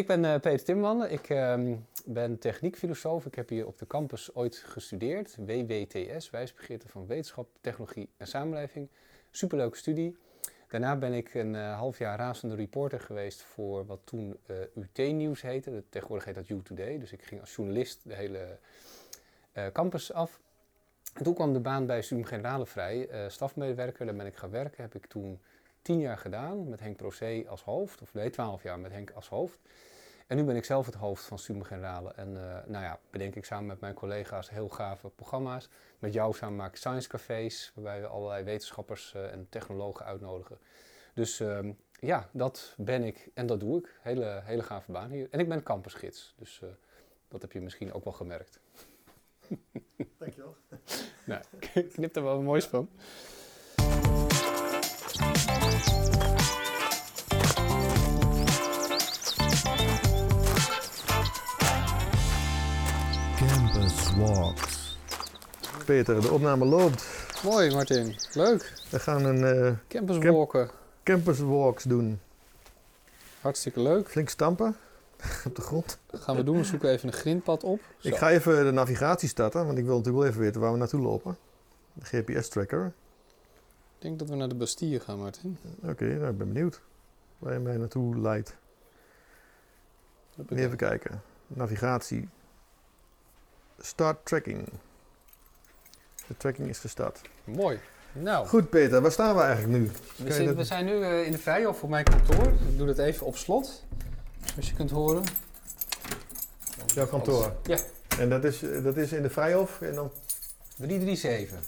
Ik ben eh, Peter Timmerman. Ik ehm, ben techniekfilosoof. Ik heb hier op de campus ooit gestudeerd. WWTS, Wijsbegeerte van Wetenschap, Technologie en Samenleving. Superleuke studie. Daarna ben ik een eh, half jaar razende reporter geweest voor wat toen eh, UT-nieuws heette. Tegenwoordig heet dat You Today. Dus ik ging als journalist de hele campus af. En toen kwam de baan bij Studium Generale vrij. stafmedewerker, daar ben ik gaan werken. Heb ik toen tien jaar gedaan met Henk Procé als hoofd. Of nee, twaalf jaar met Henk als hoofd. En nu ben ik zelf het hoofd van Studium Generale. En eh, nou ja, bedenk ik samen met mijn collega's heel gave programma's. Met jou samen maak ik science cafés, waarbij we allerlei wetenschappers eh, en technologen uitnodigen. Dus ehm, ja, dat ben ik en dat doe ik. Hele, hele gave baan hier. En ik ben campusgids, dus eh, dat heb je misschien ook wel gemerkt. Dankjewel. Nou, ik knip er wel moois van. Peter, de opname loopt. Mooi, Martin. Leuk. We gaan een eh, Campuswalken. Campus Walks doen. Hartstikke leuk. Flink stampen op de grond. Dat gaan we doen. We zoeken even een grindpad op. Ik Zo. ga even de navigatie starten, want ik wil natuurlijk wel even weten waar we naartoe lopen. De GPS-tracker. Ik denk dat we naar de Bastille gaan, Martin. Oké, nou, ik ben benieuwd waar je mij naartoe leidt. Even kijken. Navigatie. Start tracking. De tracking is gestart. Mooi. Nou, Goed Peter, waar staan we eigenlijk nu? we, dat- we zijn nu eh, in de Vrijhof voor mijn kantoor. Ik doe dat even op slot, zoals je kunt horen. Jouw kantoor? Ja, En dat is, dat is in de Vrijhof? En, dan, 337.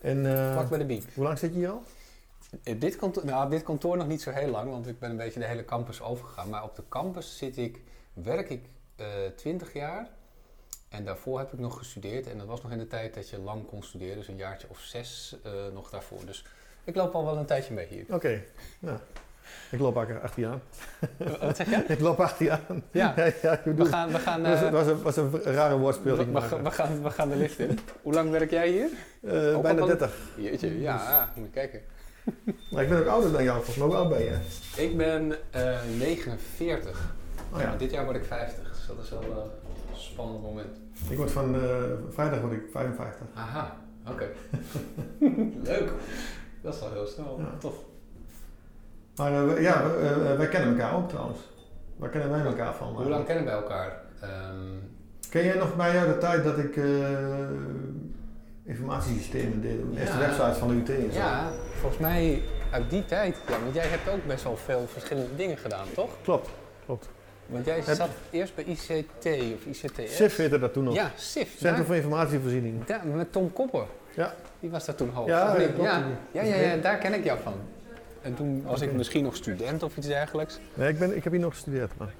en eh, Vlak bij de biep. hoe lang zit je hier al? Eh, Dit kantoor, nou, dit kantoor nog niet zo heel lang, want ik ben een beetje de hele campus overgegaan. Maar op de campus zit ik, werk ik eh 20 jaar. En daarvoor heb ik nog gestudeerd. En dat was nog in de tijd dat je lang kon studeren. Dus een jaartje of zes eh, nog daarvoor. Dus ik loop al wel een tijdje mee hier. Oké, ja. Ik loop achter je aan. Wat zeg je? Ik loop achter je aan. Ja, ja, ja we gaan, we gaan, dat was, eh, was, een, was een rare woordspeling. we, gaan- we, gaan, we gaan de lift in. Hoe lang werk jij hier? eh, ook bijna al- 30. Jeetje, ja, ah, moet je kijken. Maar ik ben ook ouder dan jou, volgens mij. Hoe oud ben je? Ik ben eh 49. Oh ja, Dit jaar word ik 50, dus dat is wel eh, een spannend moment. ik word van eh, vrijdag word ik 55. Aha, oké. Leuk. Dat is wel heel snel. Ja. Tof. Maar eh, ja, eh, wij kennen elkaar ook trouwens. Waar kennen wij elkaar van? Hoe lang kennen wij elkaar? Ehm, Ken jij nog bij jou de tijd dat ik eh, informatiesystemen deed? De eerste Ja. websites van de UT en zo? ja, volgens mij uit die tijd. Ja, want jij hebt ook best wel veel verschillende dingen gedaan, toch? Klopt, klopt. Want jij Heb- zat eerst bij ICT of ICTS. SIF heette dat toen nog. Ja, SIF. Centrum voor Informatievoorziening. daar- met Tom Kopper. Ja. Die was daar toen hoofd. Ja, ja, ja. Ja, ja, ja, daar ken ik jou van. En toen was ik misschien nog student of iets dergelijks. Nee, ik, ben, ik heb hier nog gestudeerd. Maar.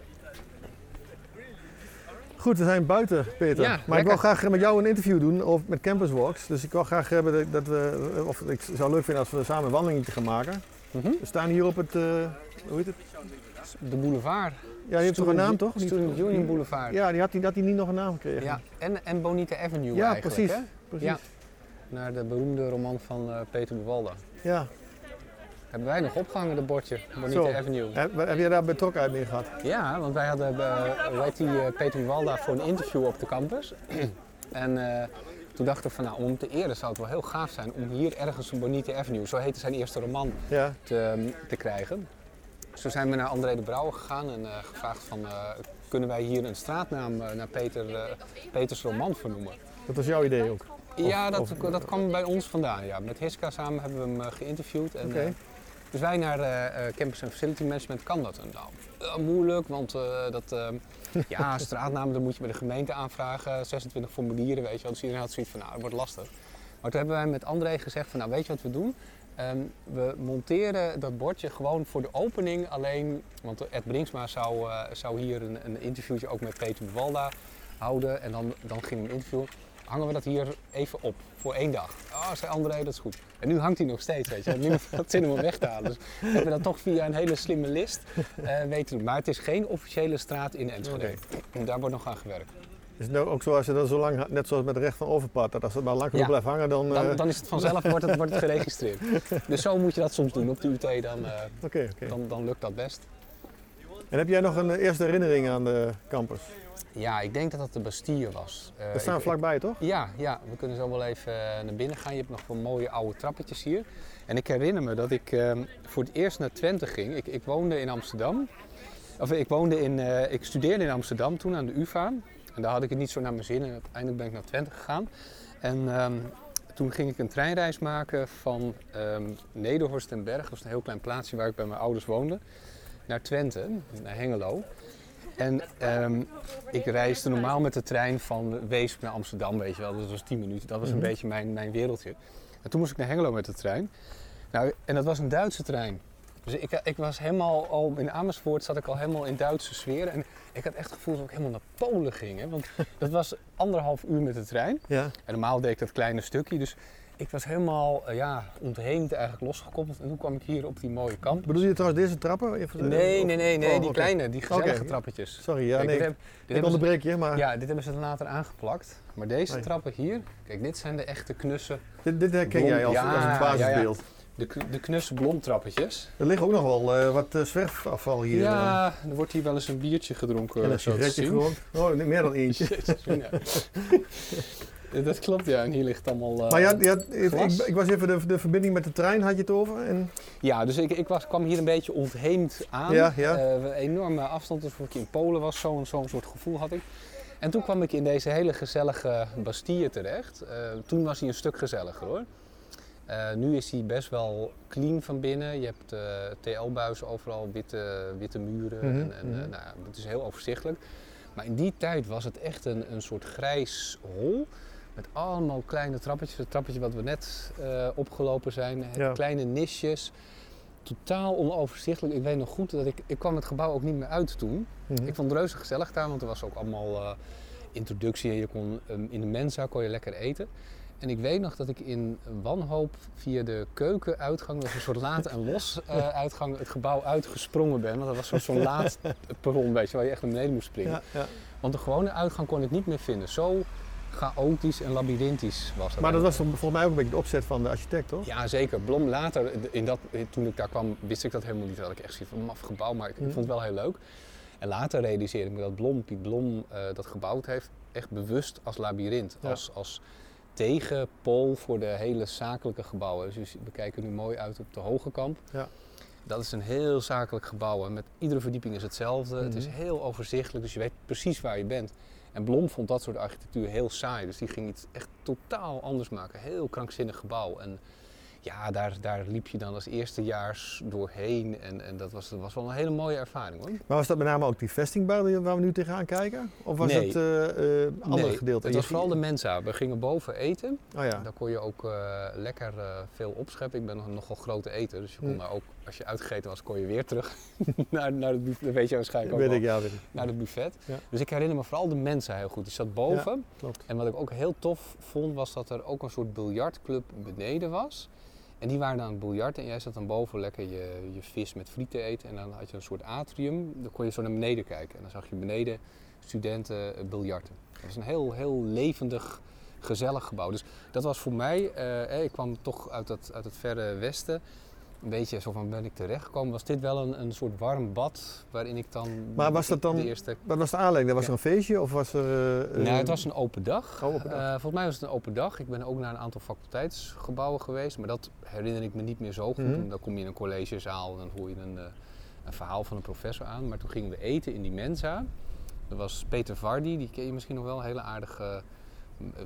Goed, we zijn buiten, Peter. Ja, maar ik wil graag met jou een interview doen of met Campus Walks. Dus ik wil graag hebben dat- we, of ik zou leuk vinden als we samen een wandelingetje gaan maken. Mhm. We staan hier op het, eh, hoe heet het? De boulevard. Ja, die heeft toch een naam toch? Student Union Boulevard. Ja, die had, die had die niet nog een naam gekregen. Ja, en, en Bonita Avenue Ja, eigenlijk. precies. Hè? precies. Ja. Naar de beroemde roman van eh, Peter Buwalda. Ja. Hebben wij nog opgehangen, dat bordje. Bonita Zo. Avenue. Heb, heb jij daar betrokkenheid mee gehad? Ja, want wij hadden heet die, eh, Peter Buwalda voor een interview op de campus. en toen dachten we van nou, om hem te eren zou het wel heel gaaf zijn om hier ergens een Bonita Avenue, zo heette zijn eerste roman, Ja. te, te krijgen. Dus toen zijn we naar André de Brouwer gegaan en eh, gevraagd van eh, kunnen wij hier een straatnaam eh, naar Peter, Peters roman vernoemen. Dat was jouw idee ook. ja, dat, of- dat kwam bij ons vandaan. Ja. Met Hiska samen hebben we hem geïnterviewd. En, dus wij naar Campus and Facility Management kan dat. En, nou, moeilijk, want dat, ja, straatnaam, dan moet je bij de gemeente aanvragen. 26 formulieren, weet je wel. Dus iedereen had zoiets van, nou, dat wordt lastig. Maar toen hebben wij met André gezegd van, nou, weet je wat we doen? Ehm, we monteren dat bordje gewoon voor de opening alleen, want Ed Brinksma zou, eh, zou hier een, een interviewtje ook met Peter Buwalda houden. En dan, dan ging een interview. Hangen we dat hier even op voor één dag? Oh, zei André, dat is goed. En nu hangt hij nog steeds, weet je. Niemand had zin om hem weg te halen. Dus we hebben dat toch via een hele slimme list eh, weten doen. Maar het is geen officiële straat in Enschede. En Daar wordt nog aan gewerkt. Is het nou ook zo als je dat zo lang, net zoals met de recht van overpad, dat als het maar lang genoeg Ja. blijft hangen, dan... Dan, eh, dan is het vanzelf wordt het, wordt het geregistreerd. Dus zo moet je dat soms doen op de UT, dan, eh, dan, dan lukt dat best. En heb jij nog een eh, eerste herinnering aan de campus? Ja, ik denk dat dat de Bastille was. Uh, We staan ik- vlakbij, toch? Ja, ja, we kunnen zo wel even naar binnen gaan. Je hebt nog wel mooie oude trappetjes hier. En ik herinner me dat ik ehm, voor het eerst naar Twente ging. Ik, ik woonde in Amsterdam. Of ik, woonde in, ik studeerde in Amsterdam toen aan de UvA. En daar had ik het niet zo naar mijn zin. En uiteindelijk ben ik naar Twente gegaan. En ehm, toen ging ik een treinreis maken van ehm Nederhorst en Berg. Dat was een heel klein plaatsje waar ik bij mijn ouders woonde. Naar Twente, naar Hengelo. En ehm, ik reisde normaal met de trein van Weesp naar Amsterdam, weet je wel. Dat was 10 minuten. Dat was een Mhm. beetje mijn, mijn wereldje. En toen moest ik naar Hengelo met de trein. Nou, en dat was een Duitse trein. Dus ik, ik was helemaal al in Amersfoort zat ik al helemaal in Duitse sfeer. En ik had echt het gevoel dat ik helemaal naar Polen ging. Hè? Want dat was anderhalf uur met de trein. Ja. En normaal deed ik dat kleine stukje. Dus ik was helemaal eh, ja, ontheemd, eigenlijk losgekoppeld. En toen kwam ik hier op die mooie kamp. Bedoel je trouwens deze trappen? Even- Nee, nee, nee, nee oh, die kleine, die gezellige trappetjes. Sorry, ja, Kijk, nee. dit heb- dit ik hebben ze- onderbreek je, maar ja, dit hebben ze er later aangeplakt. Maar deze Nee. trappen hier, kijk, dit zijn de echte knusse, dit, dit herken jij als, ja, als een basisbeeld. De, de knusse blomtrappetjes. Er ligt ook nog wel eh, wat eh, zwerfafval hier. eh, Ja, er wordt hier wel eens een biertje gedronken. en een sigaretje gerookt. Oh, meer dan eentje. Jezus, ja. Ja, Dat klopt, ja. En hier ligt allemaal... eh, Maar ja, ja, ik, ik, was even de, de verbinding met de trein, had je het over? En, Ja, dus ik, ik was, kwam hier een beetje ontheemd aan. Ja, ja. Eh, een enorme afstand, dus ik in Polen was, zo'n zo'n soort gevoel had ik. En toen kwam ik in deze hele gezellige Bastille terecht. Eh, toen was hij een stuk gezelliger hoor. Eh, nu is hij best wel clean van binnen. Je hebt eh, TL-buizen overal, witte, witte muren. Mhm, en, en, eh, mhm. nou, het is heel overzichtelijk. Maar in die tijd was het echt een, een soort grijs hol. Met allemaal kleine trappetjes. Het trappetje wat we net opgelopen zijn. Ja. Kleine nisjes. Totaal onoverzichtelijk. Ik weet nog goed dat ik... Ik kwam het gebouw ook niet meer uit toen. Mhm. Ik vond het reuze gezellig daar, want er was ook allemaal introductie. En je kon, ehm, in de mensa kon je lekker eten. En ik weet nog dat ik in wanhoop via de keukenuitgang, dat was een soort laat en los eh, uitgang, het gebouw uitgesprongen ben. Want dat was zo'n zo'n laat perron, weet je, waar je echt naar beneden moest springen. ja, ja. Want de gewone uitgang kon ik niet meer vinden. Zo chaotisch en labyrinthisch was dat. Maar dat was toch volgens mij ook een beetje de opzet van de architect, toch? Ja, zeker. Blom later, in dat, toen ik daar kwam, wist ik dat helemaal niet. Dat ik echt zie van een maf gebouw, maar ik, Mhm. vond het wel heel leuk. En later realiseerde ik me dat Blom, Piet Blom, eh, dat gebouwd heeft, echt bewust als labyrint. Ja. Als, als tegenpool voor de hele zakelijke gebouwen. Dus we kijken nu mooi uit op de Hoge Kamp. Ja. Dat is een heel zakelijk gebouw. En met iedere verdieping is hetzelfde. Het is Mhm. heel overzichtelijk, dus je weet precies waar je bent. En Blom vond dat soort architectuur heel saai. Dus die ging iets echt totaal anders maken. Heel krankzinnig gebouw. En ja, daar, daar liep je dan als eerstejaars doorheen. En, en dat, was, dat was wel een hele mooie ervaring hoor. Maar was dat met name ook die vestingbouw waar we nu tegenaan kijken? Of was Nee. het eh eh andere Nee, gedeelte? Het was vooral de mensa. We gingen boven eten. Oh ja. Daar kon je ook eh, lekker eh, veel opscheppen. Ik ben nog een nogal grote eter. Dus je kon daar ook, als je uitgegeten was, kon je weer terug naar, naar het buffet. Dat weet je waarschijnlijk ook weet ik, ja, weet ik. Naar het buffet. Ja. Dus ik herinner me vooral de mensa heel goed. Die zat boven. Klopt. En wat ik ook heel tof vond, was dat er ook een soort biljartclub beneden was. En die waren aan het biljarten en jij zat dan boven lekker je, je vis met friet te eten. En dan had je een soort atrium, dan kon je zo naar beneden kijken. En dan zag je beneden studenten eh, biljarten. Dat was een heel, heel levendig, gezellig gebouw. Dus dat was voor mij, eh, eh, ik kwam toch uit het, uit het verre westen. Een beetje zo van ben ik terechtgekomen. Was dit wel een, een soort warm bad waarin ik dan... Maar was dat dan- De eerste Wat was de aanleiding? Was Ja. er een feestje of was er... eh, eh, nou, het was een open dag. Oh, open dag. Eh, volgens mij was het een open dag. Ik ben ook naar een aantal faculteitsgebouwen geweest, maar dat herinner ik me niet meer zo goed. Mhm. Dan kom je in een collegezaal en dan hoor je een, eh, een verhaal van een professor aan. Maar toen gingen we eten in die mensa. Dat was Peter Vardy, die ken je misschien nog wel, een hele aardige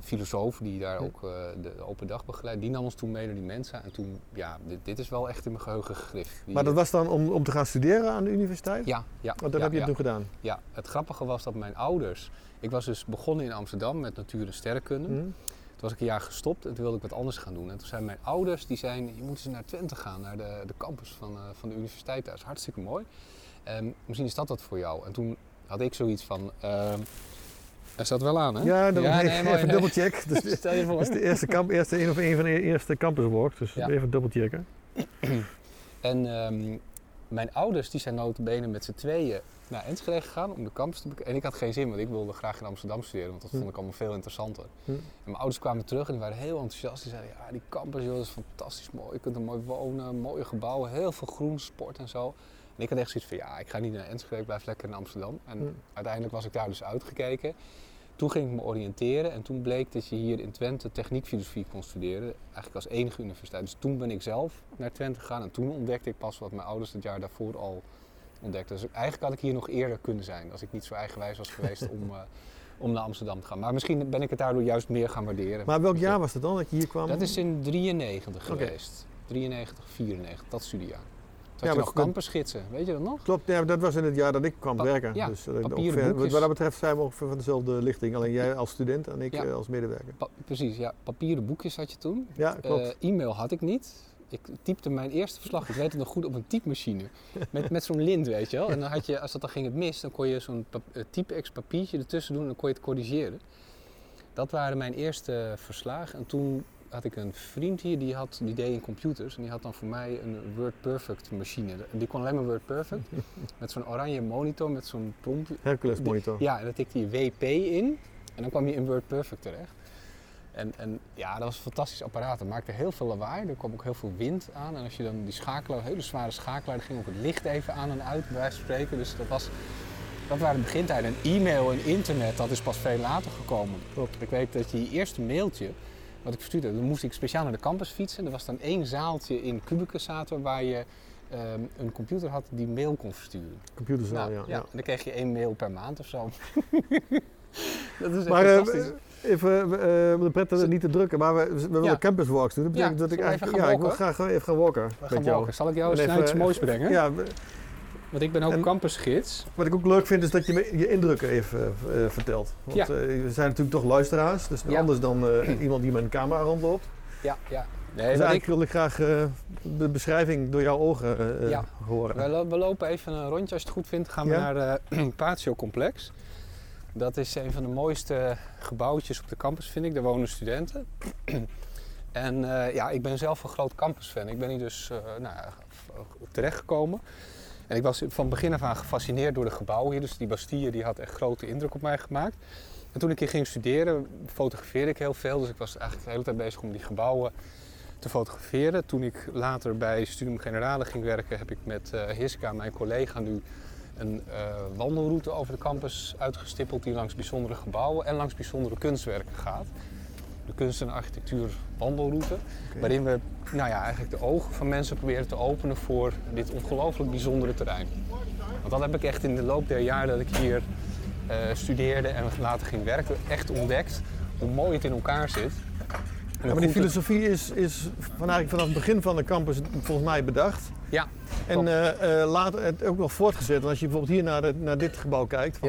filosoof die daar ook eh, de open dag begeleidt. Die nam ons toen mee naar die mensa. En toen, ja, dit, dit is wel echt in mijn geheugen gegrift. Die- Maar dat was dan om, om te gaan studeren aan de universiteit? Ja, ja. Want dat ja, heb je ja. toen gedaan? Ja, het grappige was dat mijn ouders. Ik was dus begonnen in Amsterdam met natuur en sterrenkunde. Mhm. Toen was ik een jaar gestopt en toen wilde ik wat anders gaan doen. En toen zijn mijn ouders, die zeiden, je moet eens naar Twente gaan, naar de, de campus van, eh, van de universiteit. Dat is hartstikke mooi. Ehm, misschien is dat wat voor jou. En toen had ik zoiets van, ehm er staat wel aan hè? Ja, dan Ja, even, mooi, even nee. dubbelcheck. Dus Stel je voor. is de eerste, kamp, eerste, een of een van de eerste campuswalks, dus Ja. even dubbelchecken. En ehm, mijn ouders die zijn notabene met z'n tweeën naar Enschede gegaan om de campus te bekijken. En ik had geen zin, want ik wilde graag in Amsterdam studeren, want dat Hm. vond ik allemaal veel interessanter. Hm. En mijn ouders kwamen terug en die waren heel enthousiast. Die zeiden, ja die campus joh, dat is fantastisch mooi, je kunt er mooi wonen, mooie gebouwen, heel veel groen, sport en zo. En ik had echt zoiets van, ja, ik ga niet naar Enschede, ik blijf lekker in Amsterdam. En Hmm. uiteindelijk was ik daar dus uitgekeken. Toen ging ik me oriënteren en toen bleek dat je hier in Twente techniekfilosofie kon studeren. Eigenlijk als enige universiteit. Dus toen ben ik zelf naar Twente gegaan en toen ontdekte ik pas wat mijn ouders het jaar daarvoor al ontdekten. Dus eigenlijk had ik hier nog eerder kunnen zijn als ik niet zo eigenwijs was geweest om, eh, om naar Amsterdam te gaan. Maar misschien ben ik het daardoor juist meer gaan waarderen. Maar welk jaar was het dan dat je hier kwam? Dat is in 93 Oké. geweest. 93, 94, dat studiejaar. Ja, je nog dat- campusgidsen, weet je dat nog? Klopt, ja, dat was in het jaar dat ik kwam Pa- werken. ja, dus, eh, ongeveer- wat dat betreft zijn we ongeveer van dezelfde lichting. Alleen jij als student en ik Ja. eh, als medewerker. Pa- precies, ja. Papieren boekjes had je toen. Ja, klopt. Eh, e-mail had ik niet. Ik typte mijn eerste verslag, ik weet het nog goed, op een typemachine. Met, met zo'n lint, weet je wel. En dan had je, als dat dan ging het mis, dan kon je zo'n type-ex papiertje ertussen doen en dan kon je het corrigeren. Dat waren mijn eerste verslagen. En toen had ik een vriend hier, die, had, die deed in computers. En die had dan voor mij een WordPerfect machine. Die kon alleen maar WordPerfect. met zo'n oranje monitor, met zo'n prompt. Hercules monitor. Ja, en dan tikte je WP in en dan kwam je in WordPerfect terecht. En, en ja, dat was een fantastisch apparaat. Dat maakte heel veel lawaai. Er kwam ook heel veel wind aan. En als je dan die schakelaar, een hele zware schakelaar, dan ging ook het licht even aan en uit, bij wijze van spreken. Dus dat, was, dat waren de begintijden. En e-mail en internet, dat is pas veel later gekomen. Klopt. Ik weet dat je je eerste mailtje, wat ik verstuurde, dan moest ik speciaal naar de campus fietsen. Er was dan één zaaltje in Kubicus zaten waar je ehm, een computer had die mail kon versturen. Computerzaal, Nou, ja. ja. En dan kreeg je één mail per maand of zo. dat is echt Maar eh, even, eh, de pret niet te drukken, maar we, we willen Ja. campus walks doen. Dat betekent Ja, dat ik eigenlijk, ja, ik wil graag even gaan walken. We met gaan jou. walken. Zal ik jou En eens iets moois brengen? Ja, Want ik ben ook En- campusgids. wat ik ook leuk vind is dat je je indrukken even eh, vertelt. Want Ja. eh, we zijn natuurlijk toch luisteraars, dus Ja. anders dan eh, iemand die met een camera rondloopt. Ja, ja. Nee, dus eigenlijk ik, wil ik graag eh, de beschrijving door jouw ogen eh, Ja. horen. we, lo- we lopen even een rondje. Als je het goed vindt, gaan we Ja. naar het Patio Complex. Dat is een van de mooiste gebouwtjes op de campus, vind ik. Daar wonen studenten. en eh, ja, ik ben zelf een groot campusfan. Ik ben hier dus eh nou, terechtgekomen. En ik was van begin af aan gefascineerd door de gebouwen hier. Dus die Bastille die had echt grote indruk op mij gemaakt. En toen ik hier ging studeren, fotografeerde ik heel veel. Dus ik was eigenlijk de hele tijd bezig om die gebouwen te fotograferen. Toen ik later bij Studium Generale ging werken, heb ik met eh Hiska, mijn collega, nu een eh, wandelroute over de campus uitgestippeld die langs bijzondere gebouwen en langs bijzondere kunstwerken gaat. De kunst en architectuur wandelroute, waarin we nou ja, eigenlijk de ogen van mensen proberen te openen voor dit ongelooflijk bijzondere terrein. Want dat heb ik echt in de loop der jaren dat ik hier eh, studeerde en later ging werken, echt ontdekt hoe mooi het in elkaar zit. Ja, maar die filosofie is, is van eigenlijk vanaf het begin van de campus volgens mij bedacht. Ja, En eh, eh, later het ook nog voortgezet. En als je bijvoorbeeld hier naar, de- naar dit gebouw kijkt, van,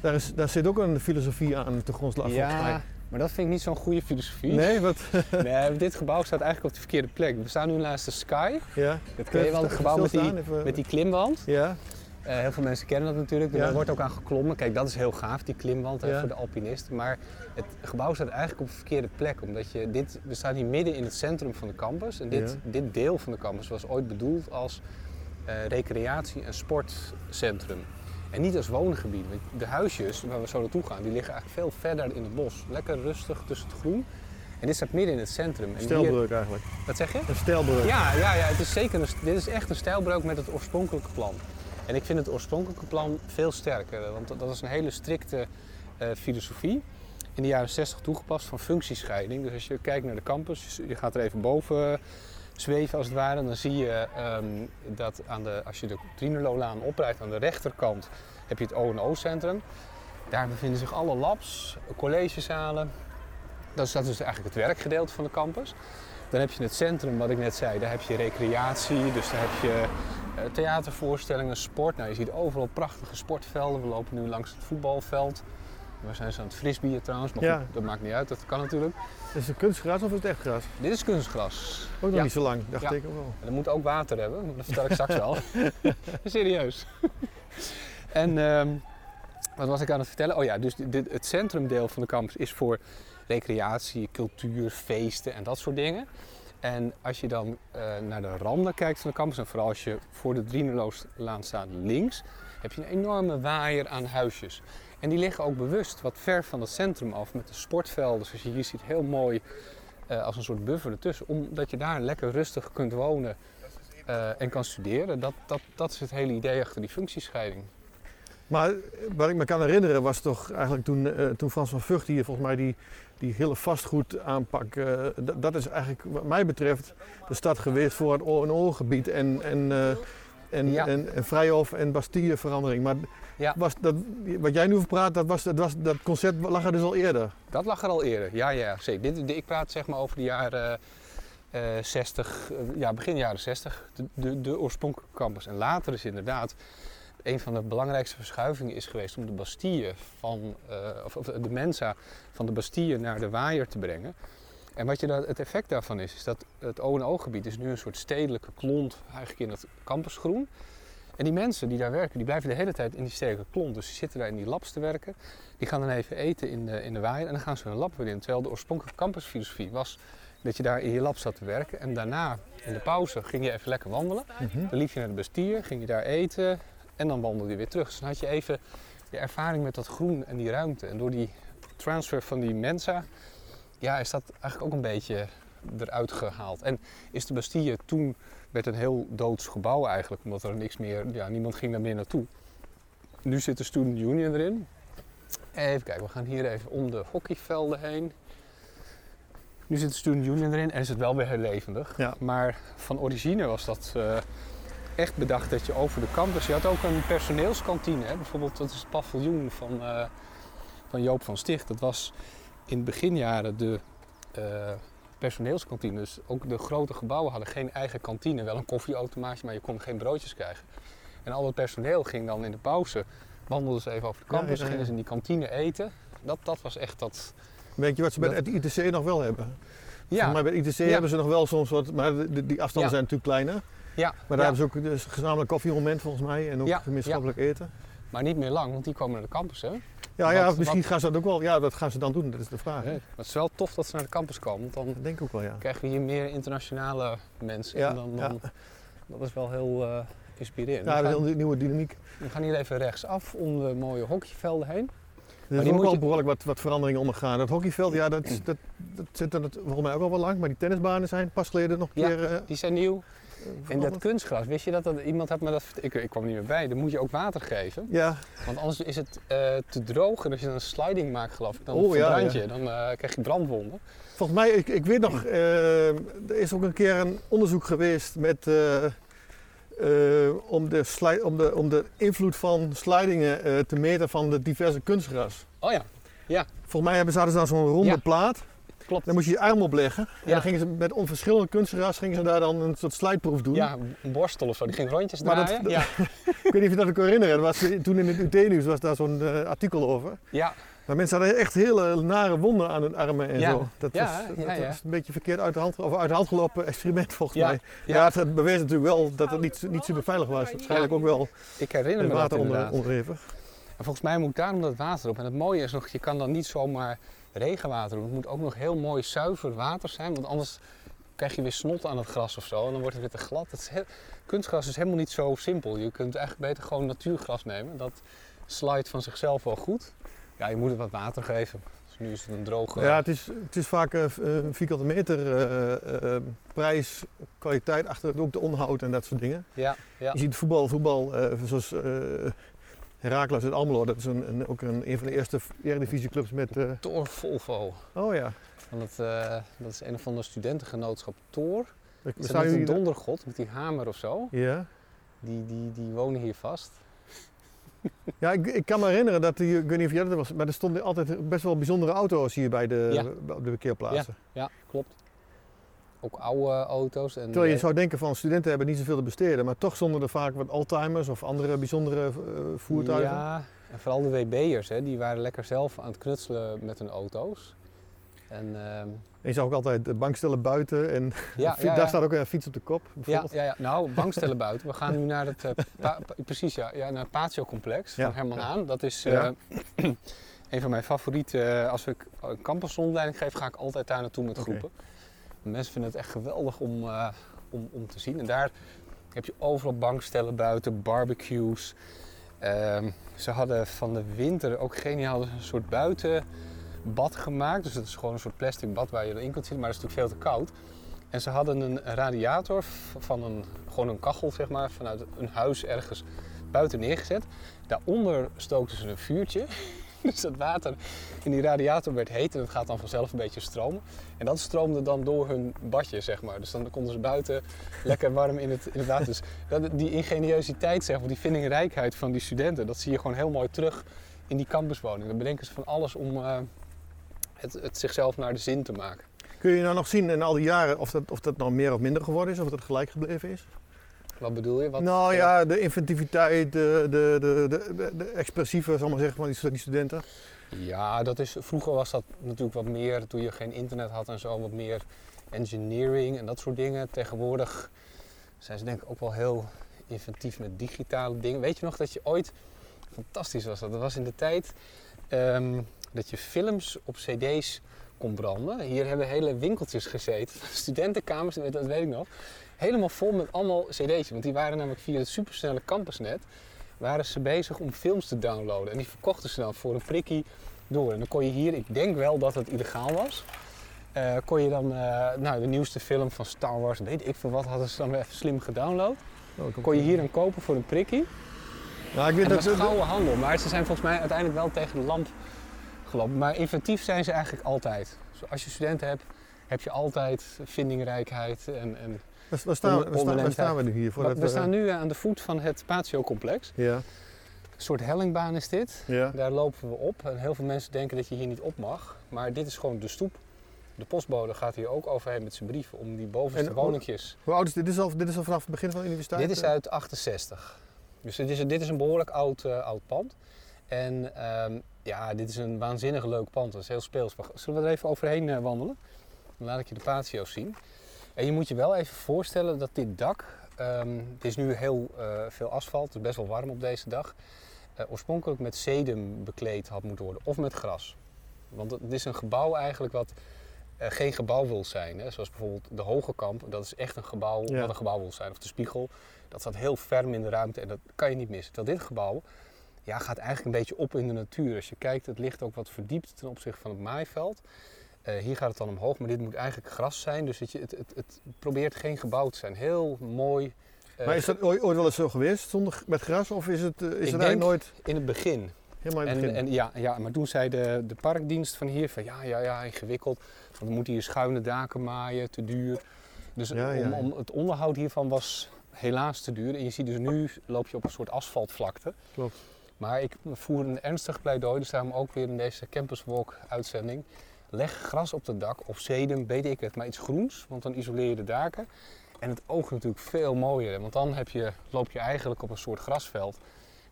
daar, is, daar zit ook een filosofie aan te grondslag volgens mij. Maar dat vind ik niet zo'n goede filosofie. Nee, wat? Nee, dit gebouw staat eigenlijk op de verkeerde plek. We staan nu naast de Sky. ja. Dat ken je wel, het gebouw met die, met die klimwand. Ja, Eh, heel veel mensen kennen dat natuurlijk. Ja. Er wordt ook aan geklommen. Kijk, dat is heel gaaf, die klimwand Ja. voor de alpinisten. Maar het gebouw staat eigenlijk op de verkeerde plek. Omdat je dit, we staan hier midden in het centrum van de campus. En dit, Ja. dit deel van de campus was ooit bedoeld als eh, recreatie- en sportcentrum. En niet als woongebied. Want de huisjes waar we zo naartoe gaan, die liggen eigenlijk veel verder in het bos. Lekker rustig tussen het groen. En dit staat midden in het centrum. En hier, stijlbreuk eigenlijk. wat zeg je? Een stijlbreuk. Ja, ja, ja het is zeker een, dit is echt een stijlbreuk met het oorspronkelijke plan. En ik vind het oorspronkelijke plan veel sterker, want dat dat is een hele strikte eh, filosofie. In de jaren 60 toegepast van functiescheiding. Dus als je kijkt naar de campus, je gaat er even boven zweven als het ware, dan zie je ehm, dat aan de, als je de Trienerloolaan oprijdt aan de rechterkant heb je het O&O-centrum. Daar bevinden zich alle labs, collegezalen. Dat is, dat is eigenlijk het werkgedeelte van de campus. Dan heb je het centrum, wat ik net zei, daar heb je recreatie, dus daar heb je eh, theatervoorstellingen, sport. Nou, je ziet overal prachtige sportvelden. We lopen nu langs het voetbalveld. We zijn zo aan het frisbeeën trouwens, maar Ja. goed, dat maakt niet uit, dat kan natuurlijk. Is het kunstgras of is het echt gras? Dit is kunstgras. Ook nog Ja. niet zo lang, dacht Ja. ik ook wel. En dat moet ook water hebben, dat vertel ik straks wel. Serieus. en ehm, wat was ik aan het vertellen? Oh ja, dus dit, het centrumdeel van de campus is voor recreatie, cultuur, feesten en dat soort dingen. En als je dan eh, naar de randen kijkt van de campus, en vooral als je voor de Drienerlooslaan staat links, heb je een enorme waaier aan huisjes. En die liggen ook bewust wat ver van het centrum af met de sportvelden. Zoals je hier ziet, heel mooi eh, als een soort buffer ertussen. Omdat je daar lekker rustig kunt wonen eh, en kan studeren. Dat, dat, dat is het hele idee achter die functiescheiding. Maar wat ik me kan herinneren was toch eigenlijk toen, uh, toen Frans van Vught hier volgens mij die, die hele vastgoedaanpak, uh, dat is eigenlijk wat mij betreft de stad geweest voor het ONO-gebied en, en, uh, en, Ja. en, en Vrijhof en Bastille verandering. Maar Ja. was dat, wat jij nu over praat, dat, was, dat, was, dat concept lag er dus al eerder. Dat lag er al eerder, ja, ja, zeker. Dit, dit- ik praat zeg maar over de jaren eh 60, eh, ja, begin jaren 60, de, de, de oorspronkelijke campus. En later is inderdaad een van de belangrijkste verschuivingen is geweest om de Bastille van, eh, of, of de Mensa van de Bastille naar de Waaier te brengen. En wat je daar, het effect daarvan is, is dat het O&O-gebied is nu een soort stedelijke klont eigenlijk in het campusgroen. En die mensen die daar werken, die blijven de hele tijd in die stedelijke klont. Dus die zitten daar in die labs te werken. Die gaan dan even eten in de, in de waaier en dan gaan ze hun lab weer in. Terwijl de oorspronkelijke campusfilosofie was dat je daar in je lab zat te werken. En daarna, in de pauze, ging je even lekker wandelen. Dan liep je naar de bestier, ging je daar eten en dan wandelde je weer terug. Dus dan had je even de ervaring met dat groen en die ruimte. En door die transfer van die Mensa, ja, is dat eigenlijk ook een beetje eruit gehaald. En is de Bastille toen werd een heel doods gebouw eigenlijk, omdat er niks meer, ja, niemand ging daar meer naartoe. Nu zit de Student Union erin. Even kijken, we gaan hier even om de hockeyvelden heen. Nu zit de Student Union erin en is het wel weer heel levendig. Ja. Maar van origine was dat eh, echt bedacht dat je over de campus... Je had ook een personeelskantine. Hè? Bijvoorbeeld, dat is het paviljoen van, eh, van Joop van Sticht. Dat was in beginjaren de eh, personeelskantine. Dus ook de grote gebouwen hadden geen eigen kantine. Wel een koffieautomaatje, maar je kon geen broodjes krijgen. En al het personeel ging dan in de pauze... wandelden ze even over de campus, ja, ja. gingen ze in die kantine eten. Dat, dat was echt dat... Weet je wat ze bij het ITC nog wel hebben? Ja, Maar bij het ITC Ja. hebben ze nog wel soms wat, maar de- de- die afstanden zijn natuurlijk kleiner. ja, Maar daar hebben ze ook dus gezamenlijk koffiemoment volgens mij en ook gemeenschappelijk eten. Maar niet meer lang, want die komen naar de campus. Hè? Ja, ja Wat- misschien wat- gaan ze dat ook wel. Ja, dat gaan ze dan doen, dat is de vraag. Maar het is wel tof dat ze naar de campus komen, want dan denk ik ook wel, ja. krijgen we hier meer internationale mensen. Ja, en dan, ja. Dat is wel heel eh, inspirerend. Ja, dat is een nieuwe dynamiek. we gaan hier even rechtsaf om de mooie hockeyvelden heen. Er is ook moet je- behoorlijk wat, wat veranderingen ondergaan. Dat hockeyveld, ja, dat, dat, dat zit er volgens mij ook al wel lang. Maar die tennisbanen zijn pas geleden nog een Ja, keer eh, Die zijn nieuw. En dat kunstgras, wist je dat? dat iemand had me dat ik, ik kwam niet meer bij. Dan moet je ook water geven. Ja, Want anders is het eh, te droog. En als je dan een sliding maakt, geloof ik, dan Oh, ja, verbrand ja. je. Dan eh, krijg je brandwonden. volgens mij, ik, ik weet nog, eh, er is ook een keer een onderzoek geweest met, om, de om, de, om de invloed van slidingen te meten van de diverse kunstgras. Oh ja, Volgens mij hebben ze dan zo'n ronde Ja. plaat. Klopt. Dan moest je je arm opleggen. En Ja. dan gingen ze met onverschillende kunstgras gingen ze daar dan een soort slijtproef doen. Ja, een borstel of zo. Die ging rondjes Maar dat- draaien. ja. Ik weet niet of je dat kan herinneren. Er was, toen in het UT-nieuws was daar zo'n eh, artikel over. ja, Maar mensen hadden echt hele nare wonden aan hun armen en Ja. zo. Dat, Ja, was, dat ja, was een beetje verkeerd uit de hand, of uit de hand gelopen experiment volgens mij. ja. Ja, het bewees natuurlijk wel dat het niet, niet super veilig was. Waarschijnlijk ook wel ik herinner het me dat water onder, onderhevig. En volgens mij moet daarom dat water op. En het mooie is nog, je kan dan niet zomaar regenwater doen. Het moet ook nog heel mooi zuiver water zijn. Want anders krijg je weer snot aan het gras of zo. En dan wordt het weer te glad. Het is heel- kunstgras is helemaal niet zo simpel. Je kunt eigenlijk beter gewoon natuurgras nemen. Dat slijt van zichzelf wel goed. Ja, je moet het wat water geven. Dus nu is het een droge... Ja, het is, het is vaak eh, een vierkante meter eh, eh, prijs, kwaliteit achter ook de onderhoud en dat soort dingen. ja, ja. Je ziet voetbal, voetbal eh, zoals Heracles uit Almelo. Dat is een, een, ook een, een van de eerste eredivisieclubs met... Tor Volvo. oh ja. Want het, eh, dat is een of ander studentengenootschap Tor. We Is dat jullie- dondergod met die hamer of zo? Ja. Die, die, die wonen hier vast. Ja, ik, ik kan me herinneren dat, die, ik weet niet of jij dat was, maar er stonden altijd best wel bijzondere auto's hier bij de, Ja. op de parkeerplaatsen. Ja, klopt. Ook oude auto's. En Terwijl je zou denken van studenten hebben niet zoveel te besteden, maar toch stonden er vaak wat oldtimers of andere bijzondere eh, voertuigen. Ja, en vooral de WB'ers, hè, die waren lekker zelf aan het knutselen met hun auto's. En En je zag ook altijd de bankstellen buiten en ja, daar staat ook een fiets op de kop. Ja, ja, ja, nou, bankstellen buiten. We gaan nu naar het, eh, pa- pa- precies, ja, ja, naar het Patio-complex van Herman. Aan. Dat is eh, een van mijn favorieten. eh, als ik een campusrondleiding geef, ga ik altijd daar naartoe met groepen. Mensen vinden het echt geweldig om, eh, om, om te zien. En daar heb je overal bankstellen buiten, barbecues. Ehm, ze hadden van de winter ook geniaal een soort buitenbad gemaakt. Dus dat is gewoon een soort plastic bad waar je erin kunt zitten, maar dat is natuurlijk veel te koud. En ze hadden een radiator van een, gewoon een kachel, zeg maar, vanuit een huis ergens buiten neergezet. Daaronder stookten ze een vuurtje. Dus dat water in die radiator werd heet en het gaat dan vanzelf een beetje stromen. En dat stroomde dan door hun badje, zeg maar. Dus dan konden ze buiten lekker warm in het, in het water. Dus dat, die ingeniositeit, zeg maar, die vindingrijkheid van die studenten, dat zie je gewoon heel mooi terug in die campuswoning. Dan bedenken ze van alles om eh, het, het zichzelf naar de zin te maken. Kun je nou nog zien in al die jaren of dat, of dat nou meer of minder geworden is, of dat gelijk gebleven is? Wat bedoel je? Wat, nou ja, de inventiviteit, de, de, de, de, de, expressieve, zal ik maar zeggen, van die studenten. Ja, dat is, vroeger was dat natuurlijk wat meer, toen je geen internet had en zo, wat meer engineering en dat soort dingen. Tegenwoordig zijn ze denk ik ook wel heel inventief met digitale dingen. Weet je nog dat je ooit, fantastisch was dat, dat was in de tijd ehm, dat je films op cd's kon branden. Hier hebben hele winkeltjes gezeten, studentenkamers, dat weet ik nog. Helemaal vol met allemaal cd'tjes, want die waren namelijk via het supersnelle campusnet waren ze bezig om films te downloaden. En die verkochten ze dan voor een prikkie door. En dan kon je hier, ik denk wel dat het illegaal was, eh, kon je dan eh, nou, de nieuwste film van Star Wars, weet ik veel wat, hadden ze dan weer even slim gedownload. Kon je hier dan kopen voor een prikkie. Nou, ik weet dat dat, was gouden handel, maar ze zijn volgens mij uiteindelijk wel tegen de lamp gelopen. Maar inventief zijn ze eigenlijk altijd. Dus als je studenten hebt, heb je altijd vindingrijkheid. En, en waar, staan, we- waar, staan, waar staan we nu hier? Voordat we staan nu aan de voet van het Patio-complex. Ja, Een soort hellingbaan is dit. ja. Daar lopen we op en heel veel mensen denken dat je hier niet op mag. Maar dit is gewoon de stoep. De postbode gaat hier ook overheen met zijn brieven om die bovenste En- woningjes. Hoe oud is dit? Dit is al, dit is al vanaf het begin van de universiteit? Dit is uit 68. Dus dit is, dit is een behoorlijk oud, eh, oud pand. En ehm, ja, dit is een waanzinnig leuk pand. Dat is heel speels. Zullen we er even overheen eh, wandelen? Dan laat ik je de patio's zien. En je moet je wel even voorstellen dat dit dak... ehm, het is nu heel eh, veel asfalt, het is best wel warm op deze dag. eh, oorspronkelijk met sedum bekleed had moeten worden. Of met gras. Want het is een gebouw eigenlijk wat eh, geen gebouw wil zijn. Hè? Zoals bijvoorbeeld de Hoge Kamp. Dat is echt een gebouw Ja. wat een gebouw wil zijn. Of de Spiegel. Dat staat heel ferm in de ruimte en dat kan je niet missen. Terwijl dit gebouw ja, gaat eigenlijk een beetje op in de natuur. Als je kijkt, het ligt ook wat verdiept ten opzichte van het maaiveld. Eh, hier gaat het dan omhoog, maar dit moet eigenlijk gras zijn. Dus het, het, het, het probeert geen gebouw te zijn. Heel mooi. eh, Maar is dat ooit, ooit wel eens zo geweest, zonder, met gras? Of is het, eh, is het eigenlijk nooit in het begin. helemaal in het En, begin? en ja, ja, maar toen zei de, de parkdienst van hier van ja, ja, ja, ingewikkeld. Want we moeten hier schuine daken maaien, te duur. Dus Ja, ja, om, om, het onderhoud hiervan was helaas te duur. En je ziet dus nu loop je op een soort asfaltvlakte. Klopt. Maar ik voer een ernstig pleidooi, dus daarom ook weer in deze Campus Walk uitzending. Leg gras op het dak of sedum, weet ik het, maar iets groens, want dan isoleer je de daken. En het oogt natuurlijk veel mooier, want dan heb je, loop je eigenlijk op een soort grasveld.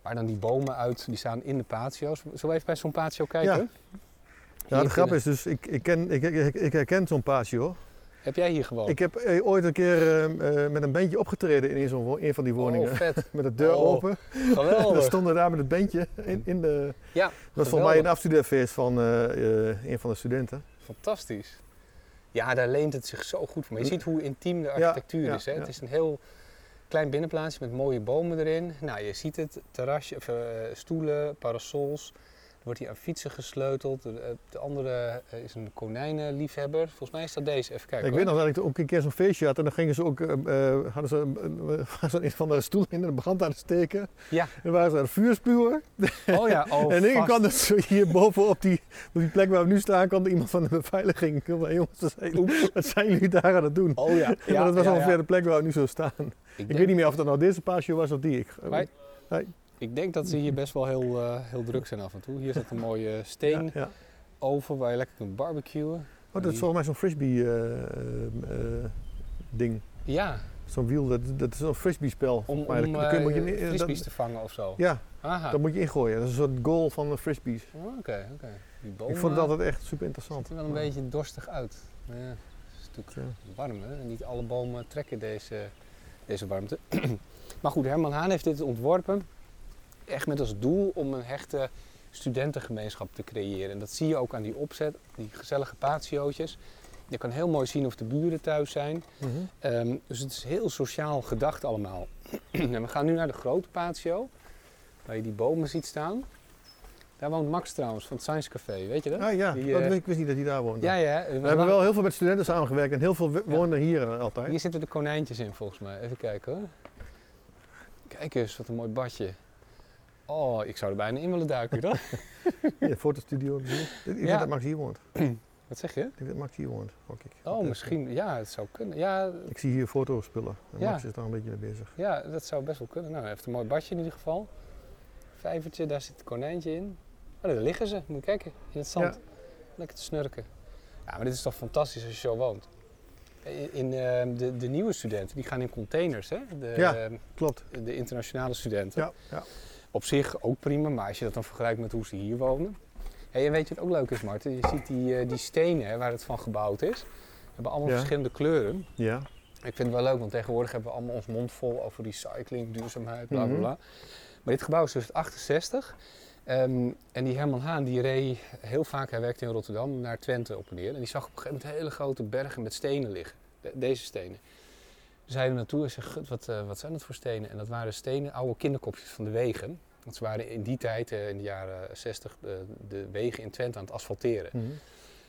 Waar dan die bomen uit, die staan in de patio's. Zullen we even bij zo'n patio kijken? Ja. ja, de grap is dus, ik, ik, ken, ik, ik, ik herken zo'n patio. Heb jij hier gewoond? Ik heb eh, ooit een keer eh, eh, met een bandje opgetreden in een, van die woningen. Oh, vet. Met de deur Oh, open. We Geweldig. stonden daar met het bandje in, in de... Ja, Dat was volgens mij een afstudeerfeest van een van de studenten. Fantastisch. Ja, daar leent het zich zo goed voor. Maar je ziet hoe intiem de architectuur ja, is. Hè? ja. Het is een heel klein binnenplaatsje met mooie bomen erin. Nou, je ziet het, terrasje, of, stoelen, parasols. Wordt hier aan fietsen gesleuteld. De, eh, de andere eh, is een konijnenliefhebber. Volgens mij is dat deze. Even kijken ik hoor. weet nog dat ik ook een keer zo'n feestje had en dan gingen ze ook, eh, hadden ze een, uh, een van de stoel in en de brand aan het steken. Ja. En waren ze aan het vuur spuwen. Oh ja, oh, en ik kwam dus hier boven op die, op die plek waar we nu staan, kwam er iemand van de beveiliging. Zei, jongens, wat zijn, jullie- wat zijn jullie daar aan het doen? Oh ja, Ja, dat was ja, ongeveer ja. de plek waar we nu zo staan. Ik, weet niet meer of dat nou deze patio was of die. Ik. Ik denk dat ze hier best wel heel, eh, heel druk zijn af en toe. Hier zit een mooie ja, steen ja. over waar je lekker kunt barbecuen. Oh, dat is volgens mij zo'n frisbee eh, eh, eh, ding. Ja, Zo'n wiel, dat, dat is zo'n frisbee spel. om, Maar om dan kun je- eh, dat- frisbees te vangen of zo. Ja, Aha. dat moet je ingooien. Dat is een soort goal van de frisbees. Oh, Oké, oké. Die bomen Ik vond het altijd echt super interessant. ziet er wel een beetje dorstig uit. Ja, het is natuurlijk Ja. warm hè. Niet alle bomen trekken deze, deze warmte. maar goed, Herman Haan heeft dit ontworpen. Echt met als doel om een hechte studentengemeenschap te creëren. En dat zie je ook aan die opzet, die gezellige patiootjes. Je kan heel mooi zien of de buren thuis zijn. Mhm. Ehm, dus het is heel sociaal gedacht allemaal. en we gaan nu naar de grote patio, waar je die bomen ziet staan. Daar woont Max trouwens, van het Science Café, weet je dat? Ah ja, Die, dat, eh, ik wist niet dat hij daar woonde. Ja, ja. We hebben wel heel veel met studenten samengewerkt en heel veel wo- Ja. woonden hier eh, altijd. Hier zitten de konijntjes in volgens mij. Even kijken hoor. Kijk eens, wat een mooi badje. Oh, ik zou er bijna in willen duiken, toch? Hier, fotostudio. hier. Ik denk Ja. dat Max hier woont. Wat zeg je? Ik denk dat Max hier woont. gok ik. Oh, Dat, misschien. Ja, het zou kunnen. Ja, Ik zie hier fotospullen. En Ja. Max is daar een beetje mee bezig. ja, dat zou best wel kunnen. Nou, hij heeft een mooi badje in ieder geval. Vijvertje, daar zit het konijntje in. Oh, daar liggen ze. Moet je kijken, in het zand. Ja. Lekker te snurken. Ja, maar dit is toch fantastisch als je zo woont. In, in, ehm, de, de nieuwe studenten, die gaan in containers, hè? De, Ja. ehm, Klopt. de internationale studenten. Ja, ja. Op zich ook prima, maar als je dat dan vergelijkt met hoe ze hier wonen. Hey, en weet je wat ook leuk is, Martin? Je ziet die, eh, die stenen hè, waar het van gebouwd is. hebben allemaal Ja. verschillende kleuren. ja. Ik vind het wel leuk, want tegenwoordig hebben we allemaal ons mond vol over recycling, duurzaamheid, bla bla Mhm. bla. Maar dit gebouw is dus 68. Ehm, en die Herman Haan die reed heel vaak, hij werkte in Rotterdam, naar Twente op en neer. En die zag op een gegeven moment hele grote bergen met stenen liggen. De- deze stenen. Hij er naartoe en zei, "Gut, wat, eh, wat zijn dat voor stenen? En dat waren stenen, oude kinderkopjes van de wegen. Want ze waren in die tijd, eh, in de jaren 60, de, de wegen in Twente aan het asfalteren. Mhm.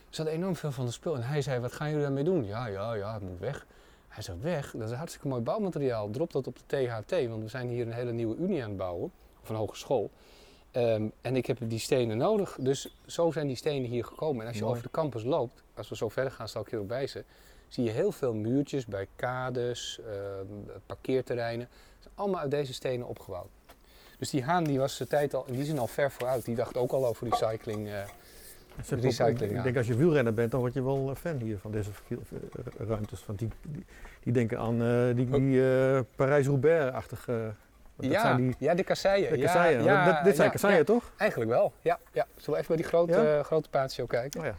Ze hadden enorm veel van de spul. En hij zei, wat gaan jullie daarmee doen? Ja, ja, ja, het moet weg. Hij zei, weg? Dat is hartstikke mooi bouwmateriaal. Drop dat op de THT, want we zijn hier een hele nieuwe unie aan het bouwen. Of een hogeschool. Ehm, en ik heb die stenen nodig. Dus zo zijn die stenen hier gekomen. En als je Mooi. over de campus loopt, als we zo verder gaan, zal ik je erop wijzen. Zie je heel veel muurtjes bij kades, ehm, parkeerterreinen. Ze zijn allemaal uit deze stenen opgebouwd. Dus die Haan die was de tijd al, in die zin al ver vooruit. Die dacht ook al over recycling. eh, Recycling, Ik denk als je wielrenner bent, dan word je wel eh, fan hier van deze eh, ruimtes. Want die, die, die denken aan die, die Parijs-Roubaix-achtige... ja, zijn die ja, de kasseien. de kasseien. ja, dit, dit zijn kasseien, toch? Eigenlijk wel, ja. ja. Zullen we even bij die grote, grote patio kijken? Oh ja.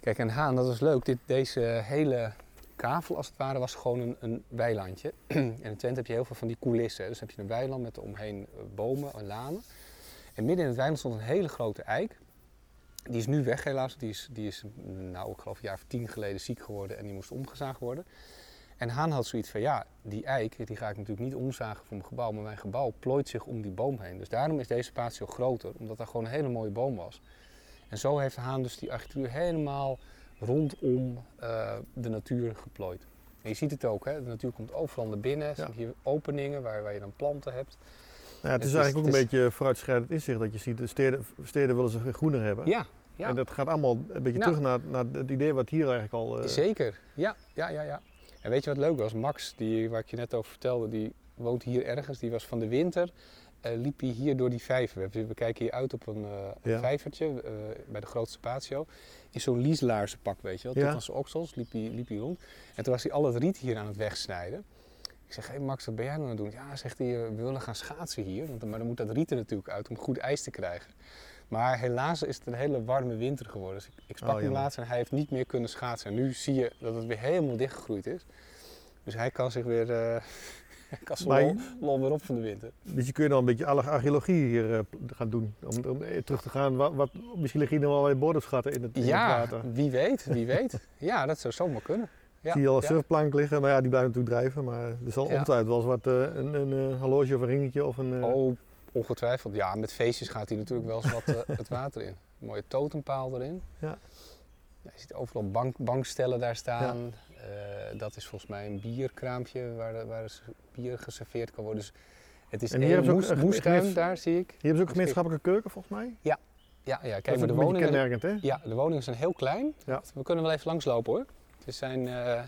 Kijk, en Haan, dat was leuk. Dit, deze hele kavel, als het ware, was gewoon een, een weilandje. en in Twente heb je heel veel van die coulissen. Dus heb je een weiland met omheen eh, bomen en lanen. En midden in het weiland stond een hele grote eik. Die is nu weg helaas. Die is, die is nou, ik geloof een jaar of tien geleden ziek geworden en die moest omgezaagd worden. En Haan had zoiets van, ja, die eik, die ga ik natuurlijk niet omzagen voor mijn gebouw, maar mijn gebouw plooit zich om die boom heen. Dus daarom is deze patio groter, omdat daar gewoon een hele mooie boom was. En zo heeft Haan dus die architectuur helemaal rondom eh, de natuur geplooid. En je ziet het ook, hè? de natuur komt overal naar binnen. Er zijn hier openingen waar, waar je dan planten hebt. Nou ja, het is Het is- eigenlijk ook een beetje vooruitschrijdend inzicht dat je ziet. De steden, steden willen ze groener hebben. Ja, ja. En dat gaat allemaal een beetje Nou. terug naar, naar het idee wat hier eigenlijk al... eh, Zeker, ja, ja, ja, ja. En weet je wat leuk was? Max, die, waar ik je net over vertelde, die woont hier ergens. Die was van de winter, eh, liep hij hier door die vijver. We, we kijken hier uit op een, eh, een Ja. vijvertje eh, bij de grootste patio. In zo'n lieselaarsenpak, weet je wel. Ja. Tot aan zijn oksels liep hij, liep hij rond. En toen was hij al het riet hier aan het wegsnijden. Ik zeg, hé hey Max, wat ben jij nou aan het doen? Ja, zegt hij, we willen gaan schaatsen hier. Want, maar dan moet dat riet er natuurlijk uit om goed ijs te krijgen. Maar helaas is het een hele warme winter geworden. Dus ik, ik sprak Oh, hem laatst en hij heeft niet meer kunnen schaatsen. En nu zie je dat het weer helemaal dichtgegroeid is. Dus hij kan zich weer, kan zijn Maar- lol, weer op van de winter. Dus je kun je dan een beetje alle archeologie hier eh, gaan doen. Om, om eh, terug te gaan. Wat, wat, misschien liggen hier nog wel bodems in het, in het Ja, water. wie weet, wie weet. Ja, dat zou zomaar kunnen. Ja, Zie je al een ja. surfplank liggen, maar ja, die blijven natuurlijk drijven. Maar er zal ongetwijfeld wel eens wat, eh, een, een, horloge of een ringetje of een... Oh, ongetwijfeld. Ja, met feestjes gaat hij natuurlijk wel eens wat het water in. Een mooie totempaal erin. Ja. Ja, je ziet overal bank, bankstellen daar staan. Eh, dat is volgens mij een bierkraampje waar, waar bier geserveerd kan worden. Dus het is En hier hebben ze ook moes, daar zie ik. Hier hebben ze ook een gemeenschappelijke keuken volgens mij. Ja, ja is kijk, maar de woningen, hè? ja, de woningen zijn heel klein. Ja. We kunnen wel even langslopen hoor. Er zijn, eh,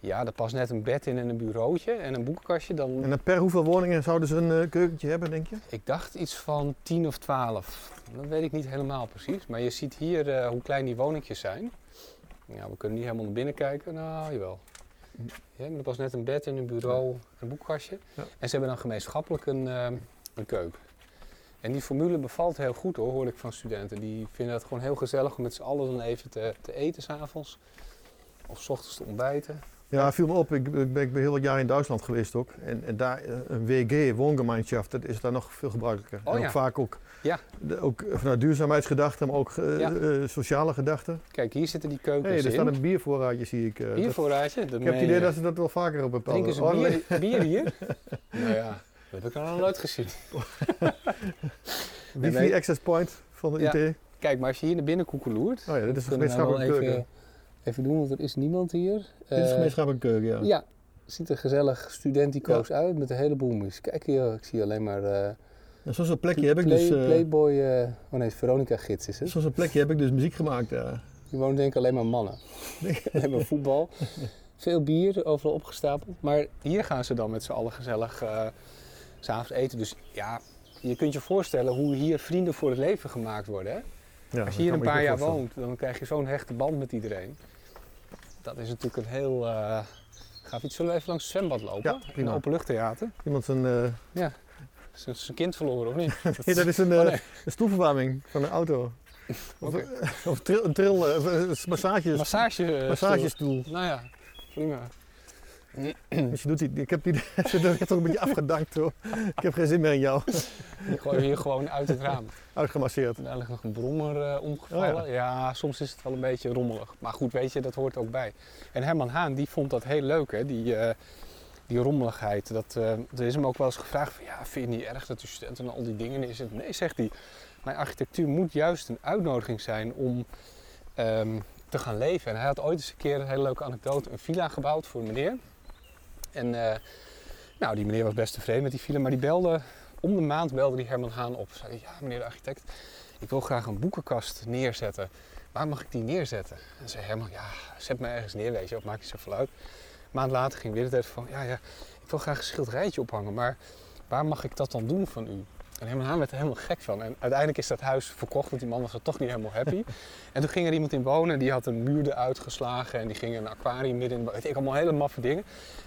ja, er past net een bed in en een bureautje en een boekenkastje. Dan, En dan per hoeveel woningen zouden ze een eh, keukentje hebben, denk je? Ik dacht iets van 10 of 12. Dat weet ik niet helemaal precies. Maar je ziet hier hoe klein die woningjes zijn. Ja, we kunnen niet helemaal naar binnen kijken. Nou, jawel. Ja, maar er was net een bed en een bureau en een boekkastje. Ja. En ze hebben dan gemeenschappelijk een, eh, een keuken. En die formule bevalt heel goed hoor, hoor ik van studenten. Die vinden het gewoon heel gezellig om met z'n allen dan even te, te eten s'avonds. Of 's ochtends te ontbijten. Ja, viel me op. Ik, ik ben, ik ben heel wat jaar in Duitsland geweest ook. En, en daar eh, een WG, woongemeinschaft, dat is daar nog veel gebruikelijker. Oh en ook ja. vaak ook, Ja. de, ook vanuit duurzaamheidsgedachten, maar ook eh, Ja. eh, sociale gedachten. Kijk, hier zitten die keukens hey, er staat een biervoorraadje, zie ik. eh, dat- Biervoorraadje. ik heb het idee dat ze dat wel vaker op bepaalde... Drinken ze Oh, nee. bier, bier hier? nou ja, dat heb ik nog nooit gezien. Wifi nee. access point van de Ja. IT. Kijk, maar als je hier naar binnen koekeloert... Oh ja, dit is nou wel gemeenschappelijke keuken. even, even doen, want er is niemand hier. Dit is de Eh, gemeenschappelijke keuken, ja. Ja, ziet er gezellig studentico's uit met een heleboel muziek. Kijk hier, ik zie alleen maar En zo'n soort plekje heb ik Play- dus... eh, Playboy, eh, oh nee, Veronica Gids is het. Zo'n soort plekje heb ik dus muziek gemaakt, ja. Hier wonen denk ik alleen maar mannen. alleen maar voetbal. Veel bier, overal opgestapeld. Maar hier gaan ze dan met z'n allen gezellig s s'avonds eten. Dus ja, je kunt je voorstellen hoe hier vrienden voor het leven gemaakt worden. Hè? ja Als je hier een paar jaar woont, dan krijg je zo'n hechte band met iedereen. Dat is natuurlijk een heel eh gaaf iets. Zullen we even langs het zwembad lopen? Ja, In prima. een openluchttheater. Iemand zijn... eh, Is een- zijn kind verloren of niet? nee, dat is een, eh, Oh, nee. een stoelverwarming van een auto. Of, tril, een tril, eh, of een massage, Massage. eh, massagestoel. stoel. Nou ja, prima. Dus je doet die, ik heb die, er ook een beetje afgedankt hoor. Ik heb geen zin meer in jou. Die gooien we hier gewoon uit het raam. Uitgemasseerd. Daar ligt nog een brommer eh, omgevallen. Oh ja. soms is het wel een beetje rommelig. Maar goed, weet je, dat hoort ook bij. En Herman Haan, die vond dat heel leuk, hè? Die, eh, die rommeligheid. Dat, eh, er is hem ook wel eens gevraagd van, ja, vind je het niet erg dat de studenten al die dingen neerzetten? Nee, zegt hij. Mijn architectuur moet juist een uitnodiging zijn om ehm, te gaan leven. En hij had ooit eens een keer een hele leuke anekdote. Een villa gebouwd voor een meneer. En eh, nou, die meneer was best tevreden met die villa. Maar die belde, om de maand belde die Herman Haan op. Zei hij, ja, meneer de architect, ik wil graag een boekenkast neerzetten. Waar mag ik die neerzetten? En zei Herman, ja, zet me ergens neer, weet je, of maak je zoveel uit. Een maand later ging weer de telefoon van, ja, ja, ik wil graag een schilderijtje ophangen, maar waar mag ik dat dan doen van u? En Haan werd er helemaal gek van. En uiteindelijk is dat huis verkocht, want die man was er toch niet helemaal happy. en toen ging er iemand in wonen, die had een muur eruit geslagen en die ging een aquarium midden in. Weet ik, allemaal hele maffe dingen.